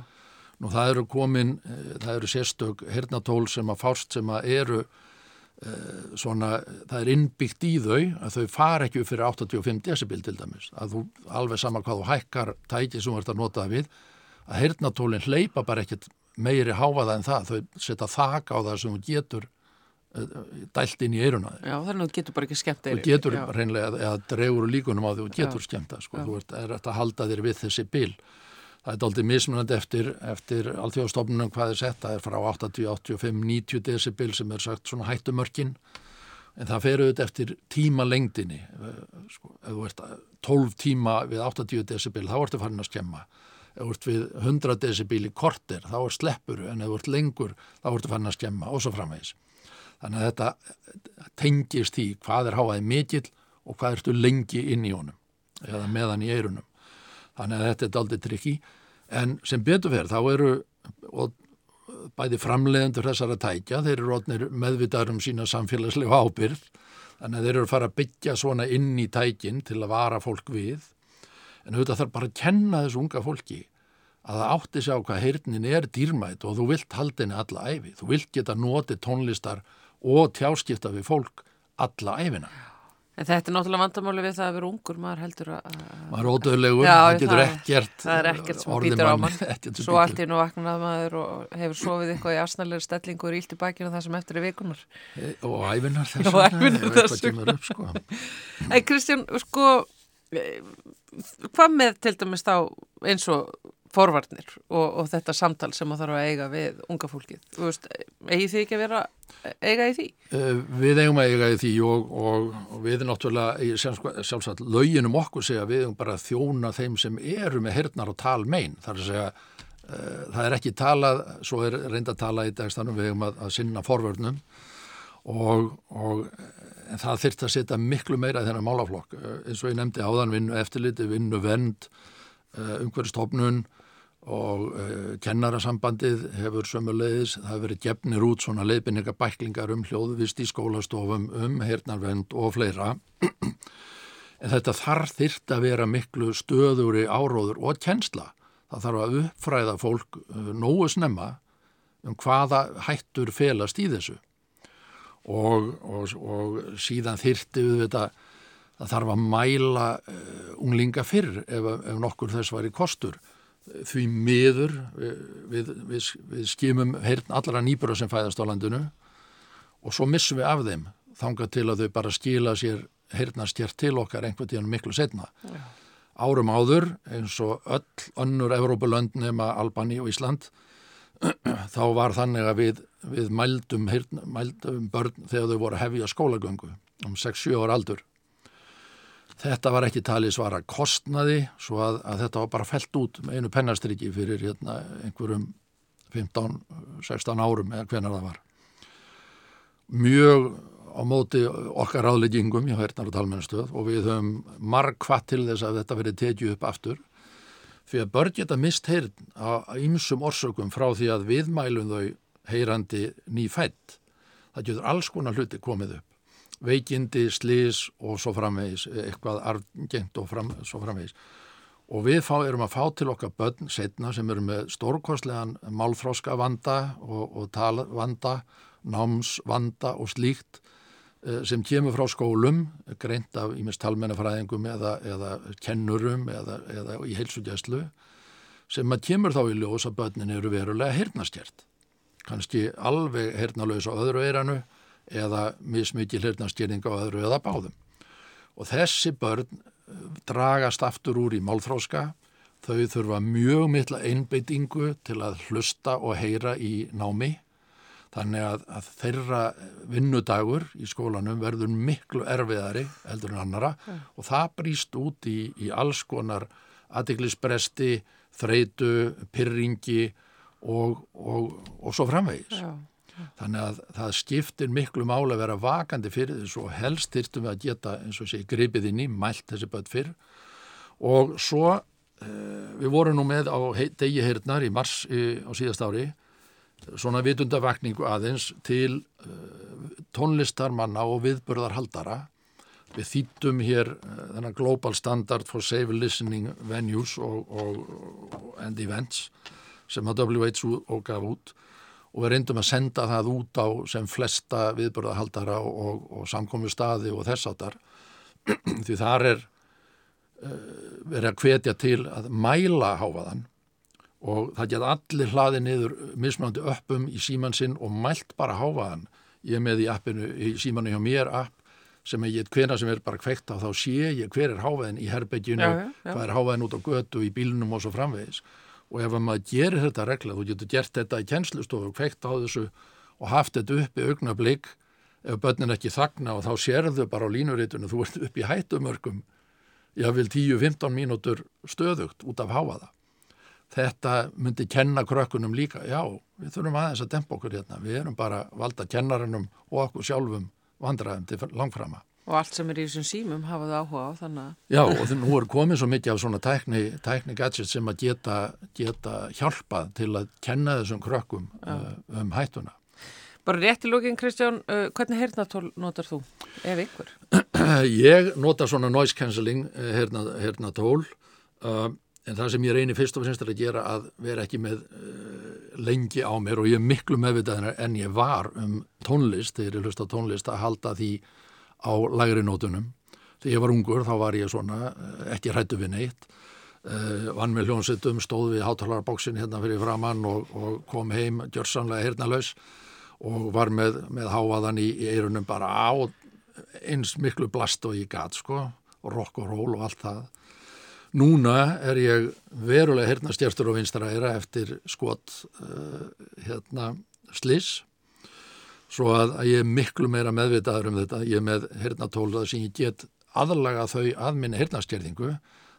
Nú það eru komin, eh, það eru sérstök hernatól sem að fást sem að eru eh, svona, það er innbyggt í þau að þau fara ekki upp fyrir 85 decibel til dæmis, að þú alveg sama hvað þú hækkar tæki sem þú ert að nota það við, að hernatólinn hleypa bara ekkit meiri háfaða en það, þau setja þak á það sem þú getur eh, dælt inn í eiruna. Já, þannig að þú getur bara ekki skemmt Þú þeir. getur reynlega, eða dregur úr líkunum á því þú getur skemmta, sko, Já. þú ert, er að halda þér við þessi bil. Það er aldrei mismunandi eftir, eftir alþjóðstofnunum hvað er sett, það er frá 80, 85, 90 decibel sem er sagt svona hættumörkin, en það fer auðvitað eftir tíma lengdinni, sko, ef þú ert 12 tíma við 80 decibel, þá ertu farin að skemma. Ef þú ert við 100 decibel í korter, þá er sleppur, en ef þú ert lengur, þá ertu farin að skemma og svo framvegis. Þannig að þetta tengist því hvað er háaði mikill og hvað ertu lengi inn í honum eða meðan í eirunum. Þannig að þetta er aldrei trikki en sem betur verð þá eru bæði framleiðendur þessara tækja, þeir eru meðvitaður um sína samfélagslega ábyrð, þannig að þeir eru að fara að byggja svona inn í tækin til að vara fólk við, en auðvitað þarf bara að kenna þessu unga fólki að það átti sig á hvað heyrnin er dýrmætt og þú vilt halda henni alla æfi, þú vilt geta notið tónlistar og tjáskipta við fólk alla æfina. En þetta er náttúrulega vandamáli við það að vera ungur, maður heldur að... Maður er ódöðlegur, það getur ekkert... Það er ekkert sem býtur á mann. [laughs] Svo allt í nú vaknað maður og hefur sofið eitthvað í asnalegri stellingu og ílt í bakinu það sem eftir er vikunar. E, og æfinar [laughs] þess vegna. Og æfinar þess vegna. Sko. En Kristján, sko, e, hvað með til dæmis þá eins og forvarnir og, og þetta samtal sem það þarf að eiga við unga fólkið. Veist, eigi því ekki að vera eiga í því? Uh, við eigum að eiga í því og, og, og við náttúrulega, sjálfsagt, lauginum okkur segja við eigum bara að þjóna þeim sem eru með hernar og talmein. Það er að segja, uh, það er ekki talað, svo er reynda að tala í dagstanum, við eigum að, að sinna forvörnum og, og það þurft að setja miklu meira í þennan málaflokk. Eins og ég nefndi áðan vinnu eftirliti, vinnu vend, umhverfstofnun, og uh, kennarasambandið hefur sömulegis, það hefur verið gefnir út svona leifinningabæklingar um hljóðvist í skólastofum um hernarvend og fleira. En þetta þarf þyrt að vera miklu stöðuri áróður og kennsla. Það þarf að uppfræða fólk uh, nógu snemma um hvaða hættur felast í þessu. Og, og, og síðan þyrti við þetta það þarf að mæla uh, unglinga fyrr ef, ef nokkur þess var í kostur því miður við, við, við skimum heyrn allara nýbura sem fæðast á landinu og svo missum við af þeim þanga til að þau bara skila sér heyrnastjert til okkar einhvern tíðan miklu setna. Já. Árum áður eins og öll önnur Evrópulönd nema Albani og Ísland [clears throat] þá var þannig að við, við mældum, heyrn, mældum börn þegar þau voru hefja skólagöngu um 6-7 ára aldur Þetta var ekki talið svara kostnaði svo að, að þetta var bara felt út með einu pennastriki fyrir hérna, einhverjum 15-16 árum eða hvenar það var. Mjög á móti okkar ráðleggingum í Hærnar og Talmennstöð og við höfum marg hvað til þess að þetta verið tekið upp aftur fyrir að börn geta mist heyrn á ymsum orsökum frá því að viðmælum þau heyrandi nýfætt. Það getur alls konar hluti komið upp veikindi, slís og svo framvegis, eitthvað argengt og fram, svo framvegis. Og við fá, erum að fá til okkar börn setna sem eru með stórkostlegan málþróska vanda og, og talvanda, námsvanda og slíkt eh, sem kemur frá skólum, greint af ímest talmennafræðingum eða, eða kennurum eða, eða í heilsugjæslu, sem að kemur þá í ljós að börnin eru verulega hernastjert. Kanski alveg hernalös á öðru eiranu eða mismikið hlutnastýring á öðru eða báðum. Og þessi börn eh, dragast aftur úr í málþróska, þau þurfa mjög mittla einbeitingu til að hlusta og heyra í námi, þannig að, að þeirra vinnudagur í skólanum verður miklu erfiðari heldur en annara mm. og það brýst út í, í alls konar aðeglisbresti, þreitu, pyrringi og, og, og svo framvegis. Já. Þannig að það skiptir miklu máli að vera vakandi fyrir þessu og helst þyrstum við að geta eins og sé gripið inn í, mælt þessi börn fyrr. Og svo eh, við vorum nú með á degi heyrnar í mars á síðast ári svona vitundavakningu aðeins til eh, tónlistarmanna og viðbörðarhaldara við þýttum hér eh, þennan Global Standard for Safe Listening Venues and Events sem að WHO gaf út og við reyndum að senda það út á sem flesta viðbörðahaldara og, og, og samkomi staði og þess áttar [clears throat] því þar er uh, verið að hvetja til að mæla háfaðan og það geta allir hlaði niður mismunandi öppum í síman sinn og mælt bara háfaðan ég með í appinu, í símanu hjá mér app sem ég get hvena sem er bara kveikt á þá sé ég hver er háfaðin í herbegjunu, hvað er háfaðin út á götu í bílunum og svo framvegis og ef maður gerir þetta regla, þú getur gert þetta í kjenslustofu, kveikt á þessu og haft þetta upp í augnablík ef börnin ekki þagna og þá sérðu bara á línuritunum, þú ert upp í hættumörkum ég vil 10-15 mínútur stöðugt út af háaða þetta myndi kenna krökkunum líka. Já, við þurfum aðeins að dempa okkur hérna. Við erum bara valda kennarinnum og okkur sjálfum vandraðum til langframa Og allt sem er í þessum símum hafaðu áhuga á þannig að... Já, og nú er komið svo mikið af svona tækni, tækni gadgets sem að geta, geta hjálpað til að kenna þessum krökkum uh, um hættuna. Bara rétt í lógin, Kristján, uh, hvernig heyrnatól notar þú, ef ykkur? [clears throat] Ég nota svona noise cancelling heyrnatól uh, en það sem ég reynir fyrst og finnst að gera að vera ekki með lengi á mér og ég er miklu meðvitaðin en ég var um tónlist, þegar ég hlust á tónlist að halda því á lægri nótunum. Þegar ég var ungur þá var ég svona eh, ekki hrættu við neitt, uh, vann með hljónsettum, stóð við hátalarabóksin hérna fyrir framann og, og kom heim gjörsamlega hernalaus og var með, með háaðan í, í eirunum bara á eins miklu blast og ég gat sko og rock og roll og allt það. Núna er ég verulega hernastjærstur og vinstra eira eftir skot uh, hérna sliss svo að, að ég er miklu meira meðvitaður um þetta, ég er með hernatóla sem ég get aðlaga þau að minni hernastjærðingu,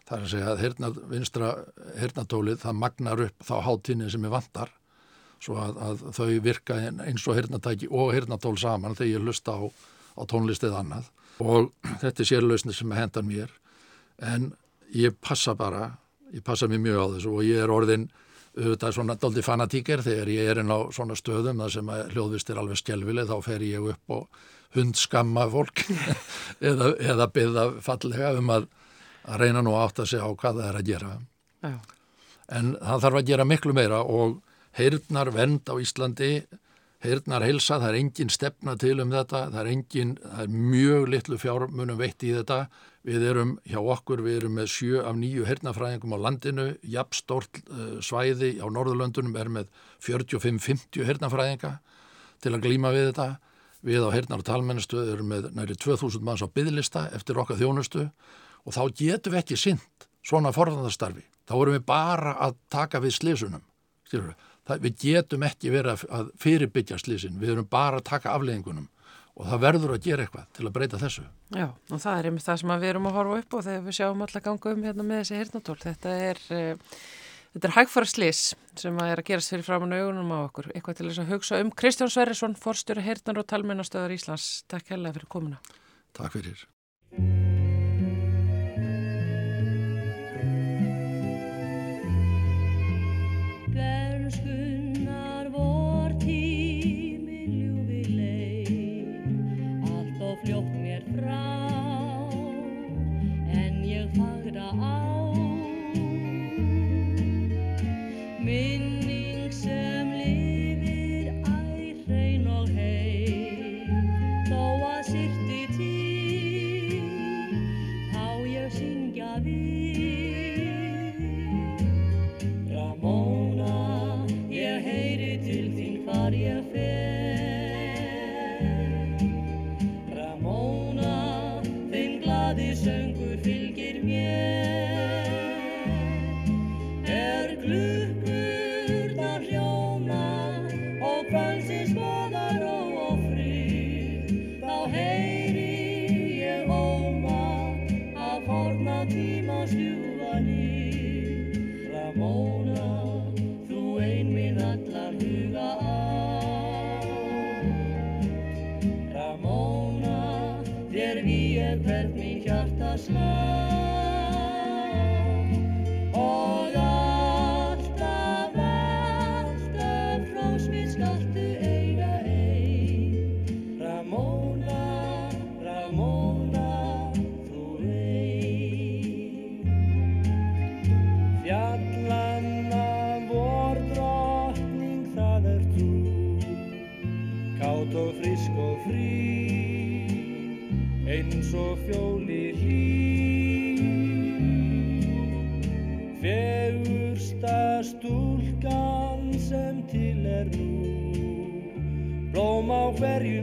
það er að segja að herna, vinstra hernatólið það magnar upp þá háttinni sem ég vantar. Svo að, að þau virka eins og hernatæki og hernatól saman þegar ég hlusta á, á tónlistið annað. Og þetta er sérlausni sem hendan mér. En ég passa bara, ég passa mér mjög á þessu og ég er orðin auðvitað svona doldi fanatíker þegar ég er inn á svona stöðum þar sem hljóðvist er alveg skjálfileg þá fer ég upp og hundskamma fólk [laughs] eða, eða byggða fallega um að, að reyna nú átt að segja á hvað það er að gera. Já. en það þarf að gera miklu meira og heyrnar vend á Íslandi heyrnar heilsa, það er engin stefna til um þetta, það er engin það er mjög litlu fjármunum veitt í þetta Við erum hjá okkur, við erum með sjö af nýju hernafræðingum á landinu, jafnstórt uh, svæði á Norðurlöndunum er með 45-50 hernafræðinga til að glýma við þetta. Við á hernar og talmennistu erum með næri 2000 manns á byggðlista eftir okkar þjónustu og þá getum við ekki synd svona forðandarstarfi. Þá erum við bara að taka við slísunum. Við getum ekki verið að fyrirbyggja slísin, við erum bara að taka afleggingunum og það verður að gera eitthvað til að breyta þessu. Já, og það er einmitt það sem við erum að horfa upp og þegar við sjáum alltaf ganga um hérna með þessi hirtnatól. Þetta er, uh, er hægfara slis sem að er að gerast fyrir framann augunum á okkur. Eitthvað til þess að hugsa um Kristján Sverrisson, forstjóri hirtnar og talmennastöðar Íslands. Takk hella fyrir komuna. Takk fyrir.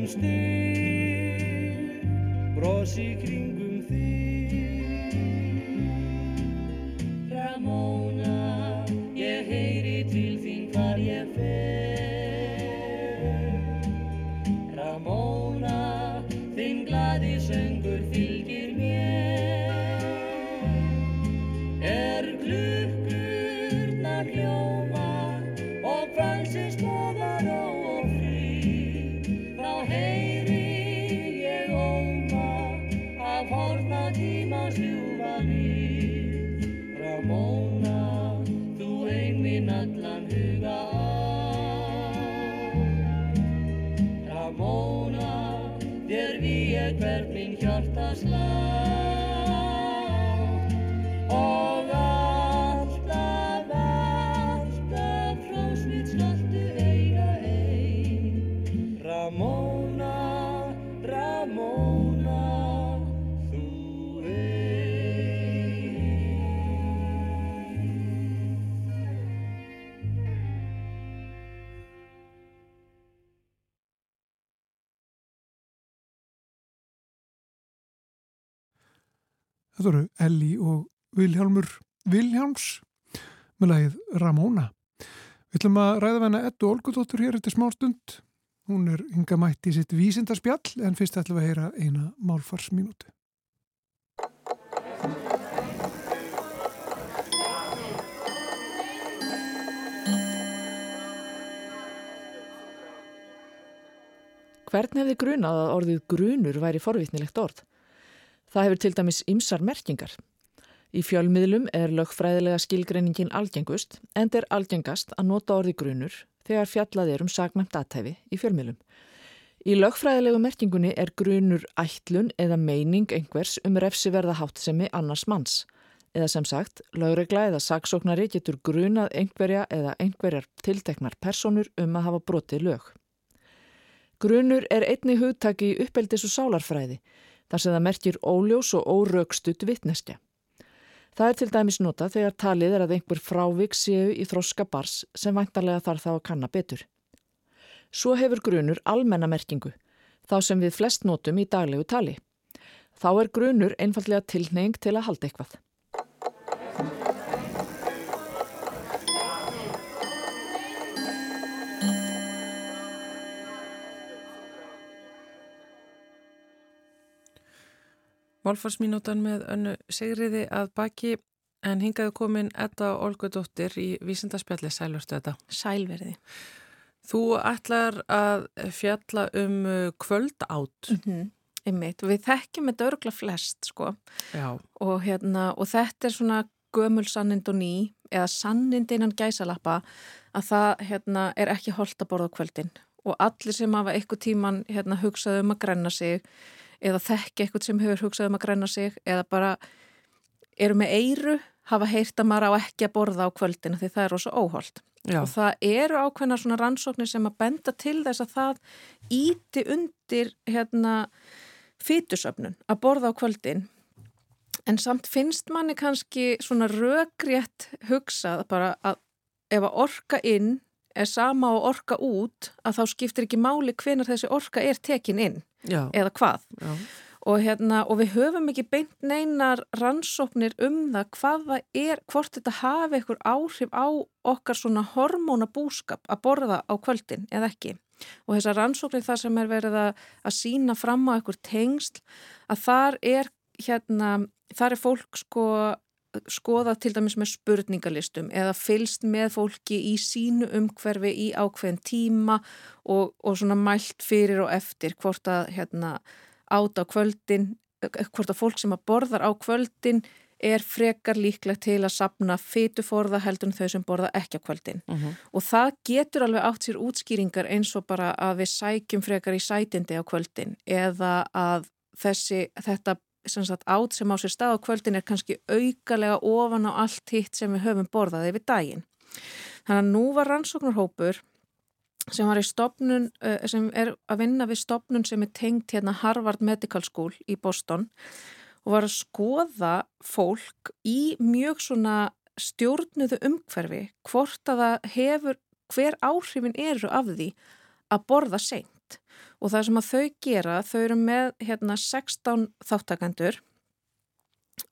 stig brosi kring Vilhjáms með lagið Ramóna. Við ætlum að ræða venna Eddu Olgudóttur hér eftir smá stund. Hún er hinga mætt í sitt vísindarspjall en fyrst ætlum við að heyra eina málfarsminúti. Hvern hefði grunað að orðið grunur væri forvitnilegt orð? Það hefur til dæmis ymsar merkingar. Í fjölmiðlum er lögfræðilega skilgreiningin algengust en er algengast að nota orði grunur þegar fjallað er um sagnæmt aðtæfi í fjölmiðlum. Í lögfræðilegu merkingunni er grunur ætlun eða meining einhvers um refsiverða háttsemi annars manns. Eða sem sagt, lögregla eða saksóknari getur grunað einhverja eða einhverjar tilteknar personur um að hafa brotið lög. Grunur er einni hugtaki í uppeldis og sálarfræði þar sem það merkir óljós og órögstutt vittneskja. Það er til dæmis nota þegar talið er að einhver frávik séu í þroska bars sem væntarlega þarf þá að kanna betur. Svo hefur grunur almennamerkingu, þá sem við flest notum í daglegu tali. Þá er grunur einfallega tilneying til að halda eitthvað. Málfarsminútan með önnu segriði að baki en hingaðu komin Edda Olgudóttir í vísindarspjalli sælurstu þetta. Sælverði. Þú ætlar að fjalla um uh, kvöldátt. Mm -hmm. Einmitt. Við þekkjum þetta örgla flest sko og, hérna, og þetta er svona gömul sannind og ný eða sannind innan gæsalappa að það hérna, er ekki holdt að borða kvöldin og allir sem hafa eitthvað tíman hérna, hugsað um að grenna sig eða þekki eitthvað sem hefur hugsað um að græna sig eða bara eru með eiru hafa heyrt að maður á ekki að borða á kvöldinu því það er rosa óholt Já. og það eru ákveðna svona rannsóknir sem að benda til þess að það íti undir hérna fytusöfnun að borða á kvöldin en samt finnst manni kannski svona rögrétt hugsað bara að ef að orka inn er sama og orka út að þá skiptir ekki máli hvenar þessi orka er tekin inn Já. eða hvað. Og, hérna, og við höfum ekki beint neinar rannsóknir um það hvað það er, hvort þetta hafi einhver áhrif á okkar svona hormónabúskap að borða á kvöldin eða ekki. Og þessar rannsóknir þar sem er verið að, að sína fram á einhver tengsl að þar er hérna, þar er fólk sko skoða til dæmis með spurningalistum eða fylst með fólki í sínu umhverfi í ákveðin tíma og, og svona mælt fyrir og eftir hvort að hérna, át á kvöldin, hvort að fólk sem að borðar á kvöldin er frekar líklegt til að sapna fytuforða heldur en þau sem borða ekki á kvöldin uh mhm. -huh. og það getur alveg átt sér útskýringar eins og bara að við sækjum frekar í sætindi á kvöldin eða að þessi, þetta sagt, át sem á sér stað á kvöldin er kannski aukalega ofan á allt hitt sem við höfum borðað yfir daginn. Þannig að nú var rannsóknarhópur sem stopnun, sem er að vinna við stopnun sem er tengt hérna Harvard Medical School í Boston og var að skoða fólk í mjög svona stjórnuðu umhverfi hvort að það hefur, hver áhrifin eru af því að borða seint og það sem að þau gera, þau eru með hérna 16 þáttakendur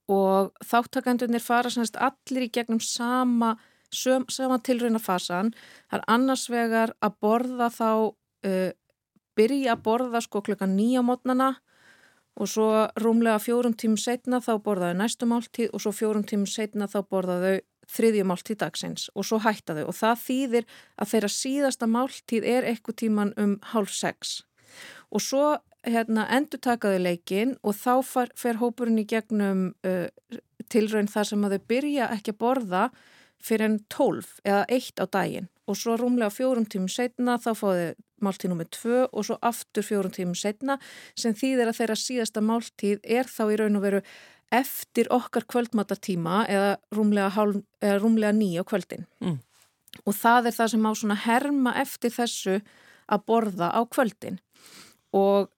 og þáttakendunir fara semst allir í gegnum sama, sama tilröina fasan. Það er annars vegar að borða þá, uh, byrja að borða sko klukka nýja mótnana og svo rúmlega fjórum tímum setna þá borðaðu næstu máltíð og svo fjórum tímum setna þá borðaðu þriðju máltíð dagsins og svo hættaðu og það þýðir að þeirra síðasta máltíð er eitthvað tíman um hálf sex. Og svo hérna, endur takaðu leikin og þá far, fer hópurinn í gegnum uh, tilraun þar sem að þau byrja ekki að borða fyrir enn tólf eða eitt á daginn. Og svo rúmlega fjórum tímum setna þá fáðu máltíð nummið tvö og svo aftur fjórum tímum setna sem þýðir að þeirra síðasta máltíð er þá í raun og veru eftir okkar kvöldmatartíma eða rúmlega, hálf, eða rúmlega nýja kvöldin. Mm. og það er það sem á svona herma eftir þessu að borða á kvöldin og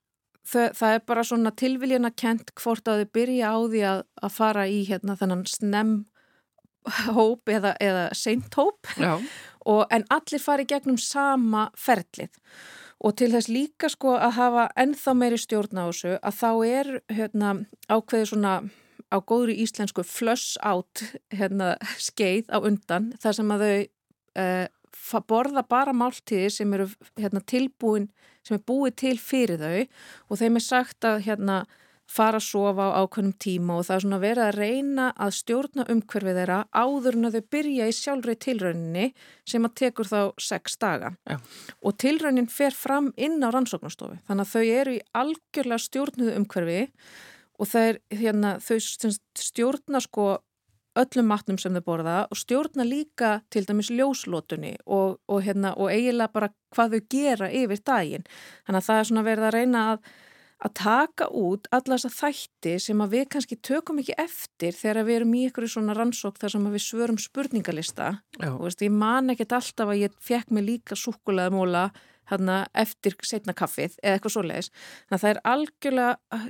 það, það er bara svona tilviljana kent hvort að þau byrja á því að, að fara í hérna þennan snem hóp eða, eða seint hóp [laughs] en allir fari gegnum sama ferlið og til þess líka sko að hafa ennþá meiri stjórn á þessu að þá er hérna, ákveði svona á góðri íslensku flush out hérna, skeið á undan þar sem að þau uh, borða bara máltíði sem eru hérna, tilbúin, sem er búið til fyrir þau. Og þeim er sagt að hérna fara að sofa á ákveðnum tíma og það er svona verið að reyna að stjórna umhverfið þeirra áður en að þau byrja í sjálfrei tilrauninni sem að tekur þá sex daga. Já. og tilraunin fer fram inn á rannsóknastofi þannig að þau eru í algjörlega stjórnuðu umhverfi og er, hérna, þau stjórna sko öllum matnum sem þau borða og stjórna líka til dæmis ljóslótunni og, og, hérna, og eiginlega bara hvað þau gera yfir daginn. Þannig að það er svona verið að reyna að að taka út alla þessa þætti sem að við kannski tökum ekki eftir þegar við erum í ykkur svona rannsók þar sem við svörum spurningalista. Og veist, ég man ekkert alltaf að ég fekk mig líka súkulega móla hérna, eftir setna kaffið eða eitthvað svo leiðis að það er algjörlega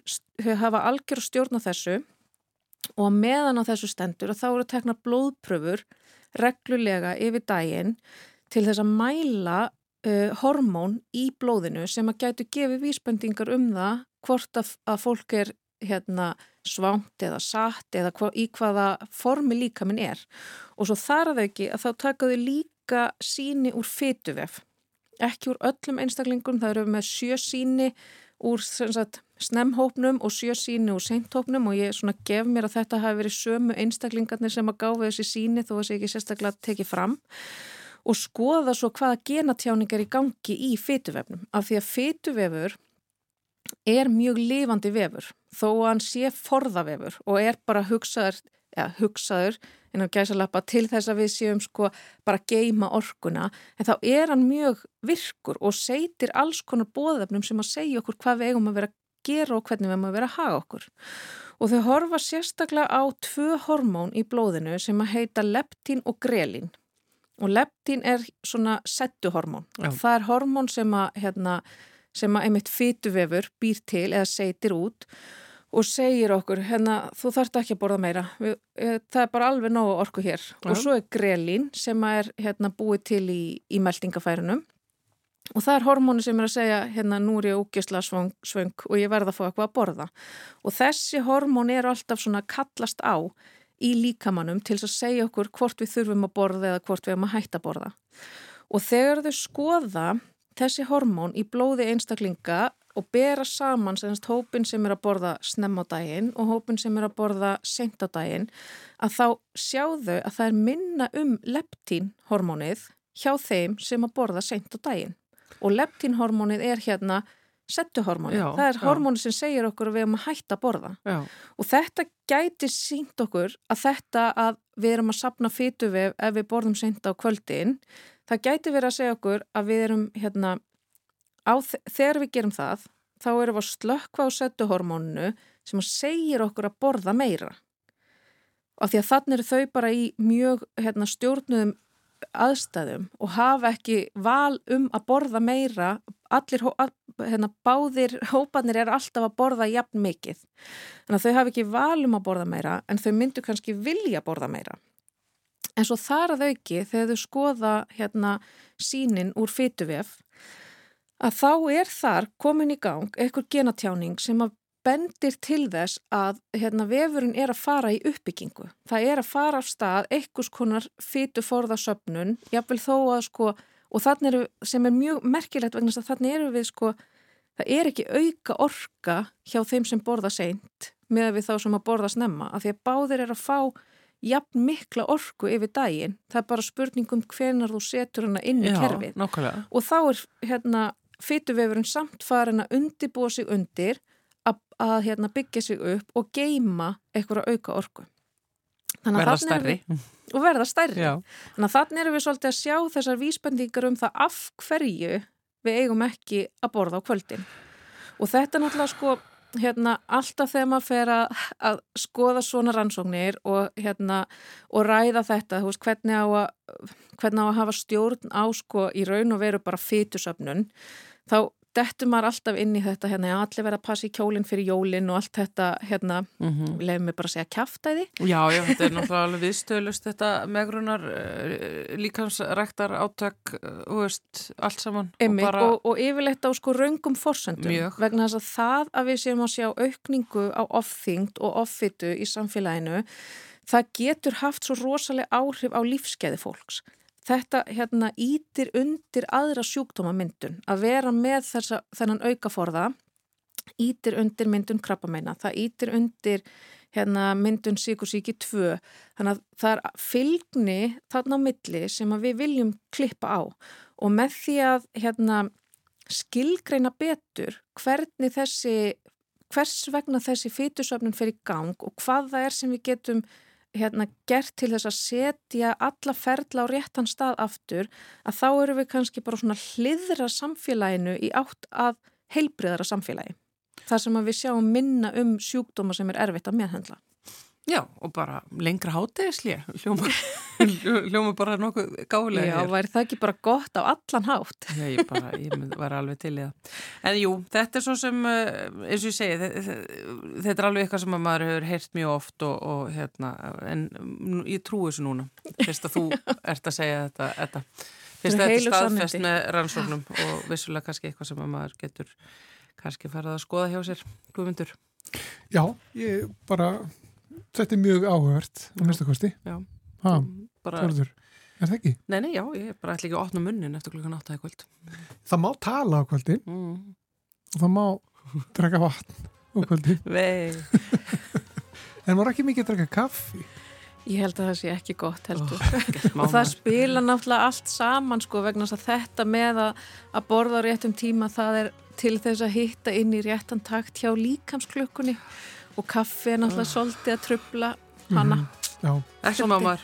þau hafa algjör stjórn á þessu og meðan á þessu stendur og þá eru tekna blóðpröfur reglulega yfir daginn til þess að mæla uh, hormón í blóðinu sem að gætu gefið vísbendingar um það hvort að, að fólk er hérna, svánt eða satt eða hva, í hvaða formi líka minn er. Og svo þar að þau ekki að þá takaðu líka síni úr fytuvef ekki úr öllum einstaklingum, það eru með sjö síni úr sagt, snemhópnum og sjö síni úr seinthópnum og ég svona gef mér að þetta hafi verið sömu einstaklingarnir sem að gáfi þessi síni þó að þessi ekki sérstaklega tekið fram og skoða svo hvaða genatjáningar í gangi í fytuvefnum af því að fytuvefur er mjög lifandi vefur þó að hann sé forðavefur og er bara hugsaður, ja, hugsaður innan gæsalappa til þess að við séum sko bara geima orkuna en þá er hann mjög virkur og seitir alls konar bóðefnum sem að segja okkur hvað við eigum að vera að gera og hvernig við eigum að vera að haga okkur. Og þau horfa sérstaklega á tvö hormón í blóðinu sem að heita leptín og grelín og leptín er svona settuhormón það er hormón sem að, hérna, sem að einmitt fytuvefur býr til eða seitir út og segir okkur, hérna, þú þarft ekki að borða meira, Við, eh, það er bara alveg nógu orku hér. Já. og svo er grelín sem er hérna, búið til í, í meldingafærunum og það er hormónu sem er að segja, hérna, nú er ég ógesla svöng, svöng og ég verða að fá eitthvað að borða. Og þessi hormón er alltaf svona kallast á í líkamannum til að segja okkur hvort við þurfum að borða eða hvort við erum að hætta að borða. Og þegar þau skoða þessi hormón í blóði einstaklinga og bera saman semst hópin sem er að borða snemm á daginn og hópin sem er að borða sent á daginn að þá sjáðu að það er minna um leptínhormónið hjá þeim sem að borða sent á daginn. Og leptínhormónið er hérna settuhormóni. Það er hormóni sem segir okkur að við erum að hætta að borða. Já. Og þetta gæti sínt okkur að þetta að við erum að sapna fytuvef ef við borðum senda á kvöldin, það gæti verið að segja okkur að við erum hérna, á, þegar við gerum það, þá erum við að slökkva á settuhormóninu sem segir okkur að borða meira. Af því að þannig eru þau bara í mjög hérna, stjórnuðum aðstæðum og hafa ekki val um að borða meira allir, hérna, báðir hópanir er alltaf að borða jafn mikið þannig að þau hafa ekki val um að borða meira en þau myndu kannski vilja borða meira en svo þar að auki þegar þau skoða hérna sínin úr fytuvef að þá er þar komin í gang einhver genatjáning sem að bendir til þess að hérna, vefurinn er að fara í uppbyggingu. Það er að fara af stað einhvers konar fytu forðasöpnun, jáfnvel þó að sko, og þannig eru, sem er mjög merkilegt vegna að þannig eru við sko, það er ekki auka orka hjá þeim sem borða seint með við þá sem að borða snemma, af því að báðir er að fá jafn mikla orku yfir daginn. Það er bara spurningum hvenar þú setur hana inn í Já, kerfið. Nákvæmlega. Og þá er hérna fytuvefurinn samt farin að undibúa sig undir að, að hérna, byggja sig upp og geima eitthvað auka orku. Verða stærri. Og verða stærri. Já. Þannig að þannig erum við svolítið að sjá þessar vísbendingar um það af hverju við eigum ekki að borða á kvöldin. Og þetta er náttúrulega sko, hérna, alltaf þegar maður fer að, að skoða svona rannsóknir og, hérna, og ræða þetta, veist, hvernig á að, hvernig á að hafa stjórn á sko í raun og veru bara fytusöfnun, þá dettur maður alltaf inn í þetta hérna, allir verða að passa í kjólinn fyrir jólinn og allt þetta hérna, mm -hmm. leiðum við bara að segja kæftæði. Já, já, þetta er [laughs] náttúrulega alveg viðstöðlust þetta megrunar uh, líkansræktar átök uh, veist, allt saman. Einmitt, og, bara... og, og yfirleitt á sko raungum forsöndum Mjög. vegna þess að það að við séum að sjá aukningu á ofþyngd og offitu í samfélaginu það getur haft svo rosalega áhrif á lífskeiði fólks þetta hérna ítir undir aðra sjúkdómamyndun. Að vera með þessa, þennan aukaforða ítir undir myndun krabbameina, það ítir undir hérna, myndun síkusíki 2 þannig að það er fylgni þarna á milli sem við viljum klippa á. Og með því að hérna, skilgreina betur hvernig þessi hvers vegna þessi fytusöfnun fer í gang og hvað það er sem við getum hérna, gert til þess að setja alla ferla á réttan stað aftur að þá eru við kannski bara svona hliðra samfélaginu í átt að heilbriðara samfélagi. Það sem við sjáum minna um sjúkdóma sem er erfitt að meðhendla. Já, og bara lengra hátegisli, hljóma, [laughs] hljóma bara nokkuð gálega. Já, væri það ekki bara gott á allan hátt? Já, ég, bara, ég var alveg til í það. En jú, þetta er svo sem, eh, eins og ég segi, þetta, þetta er alveg eitthvað sem maður hefur heyrt mjög oft og, og hérna, en ég trú þessu núna, fyrst að þú [laughs] ert að segja þetta. þetta. Fyrst að þetta er staðfest með rannsóknum og vissulega kannski eitthvað sem maður getur kannski farið að skoða hjá sér, guðmundur. Já, ég bara þetta er mjög áhört á mista kosti. Þorður, er það ekki? Nei, nei, já, ég er bara ætla ekki að opna munnin eftir klukkan 8 kvöld. Það má tala á kvöldin. Mm. og það má draka vatn á kvöldin. [laughs] En var ekki mikið að draka kaffi? Ég held að það sé ekki gott heldur. Oh, [laughs] og það spila náttúrulega allt saman sko vegna að þetta með að, að borða á réttum tíma það er til þess að hitta inn í réttan takt hjá líkamsklökkunni og kaffi er náttúrulega svolítið að trubla hana. Mm, ekki mámar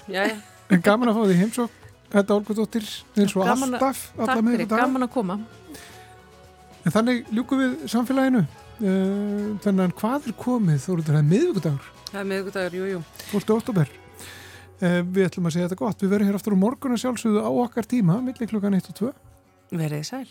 en gaman að fá því heimsók þetta Olgudóttir eins og gaman alltaf takk fyrir, gaman að koma. En þannig ljúku við samfélaginu. Uh, þannig að hvað er komið þú eru þetta miðugudagur það er miðugudagur, jújú 1. oktober uh, við ætlum að segja þetta gott. Við verum hér aftur á morgun að sjálfsögðu á okkar tíma millir klukkan 1 og 2 verið sæl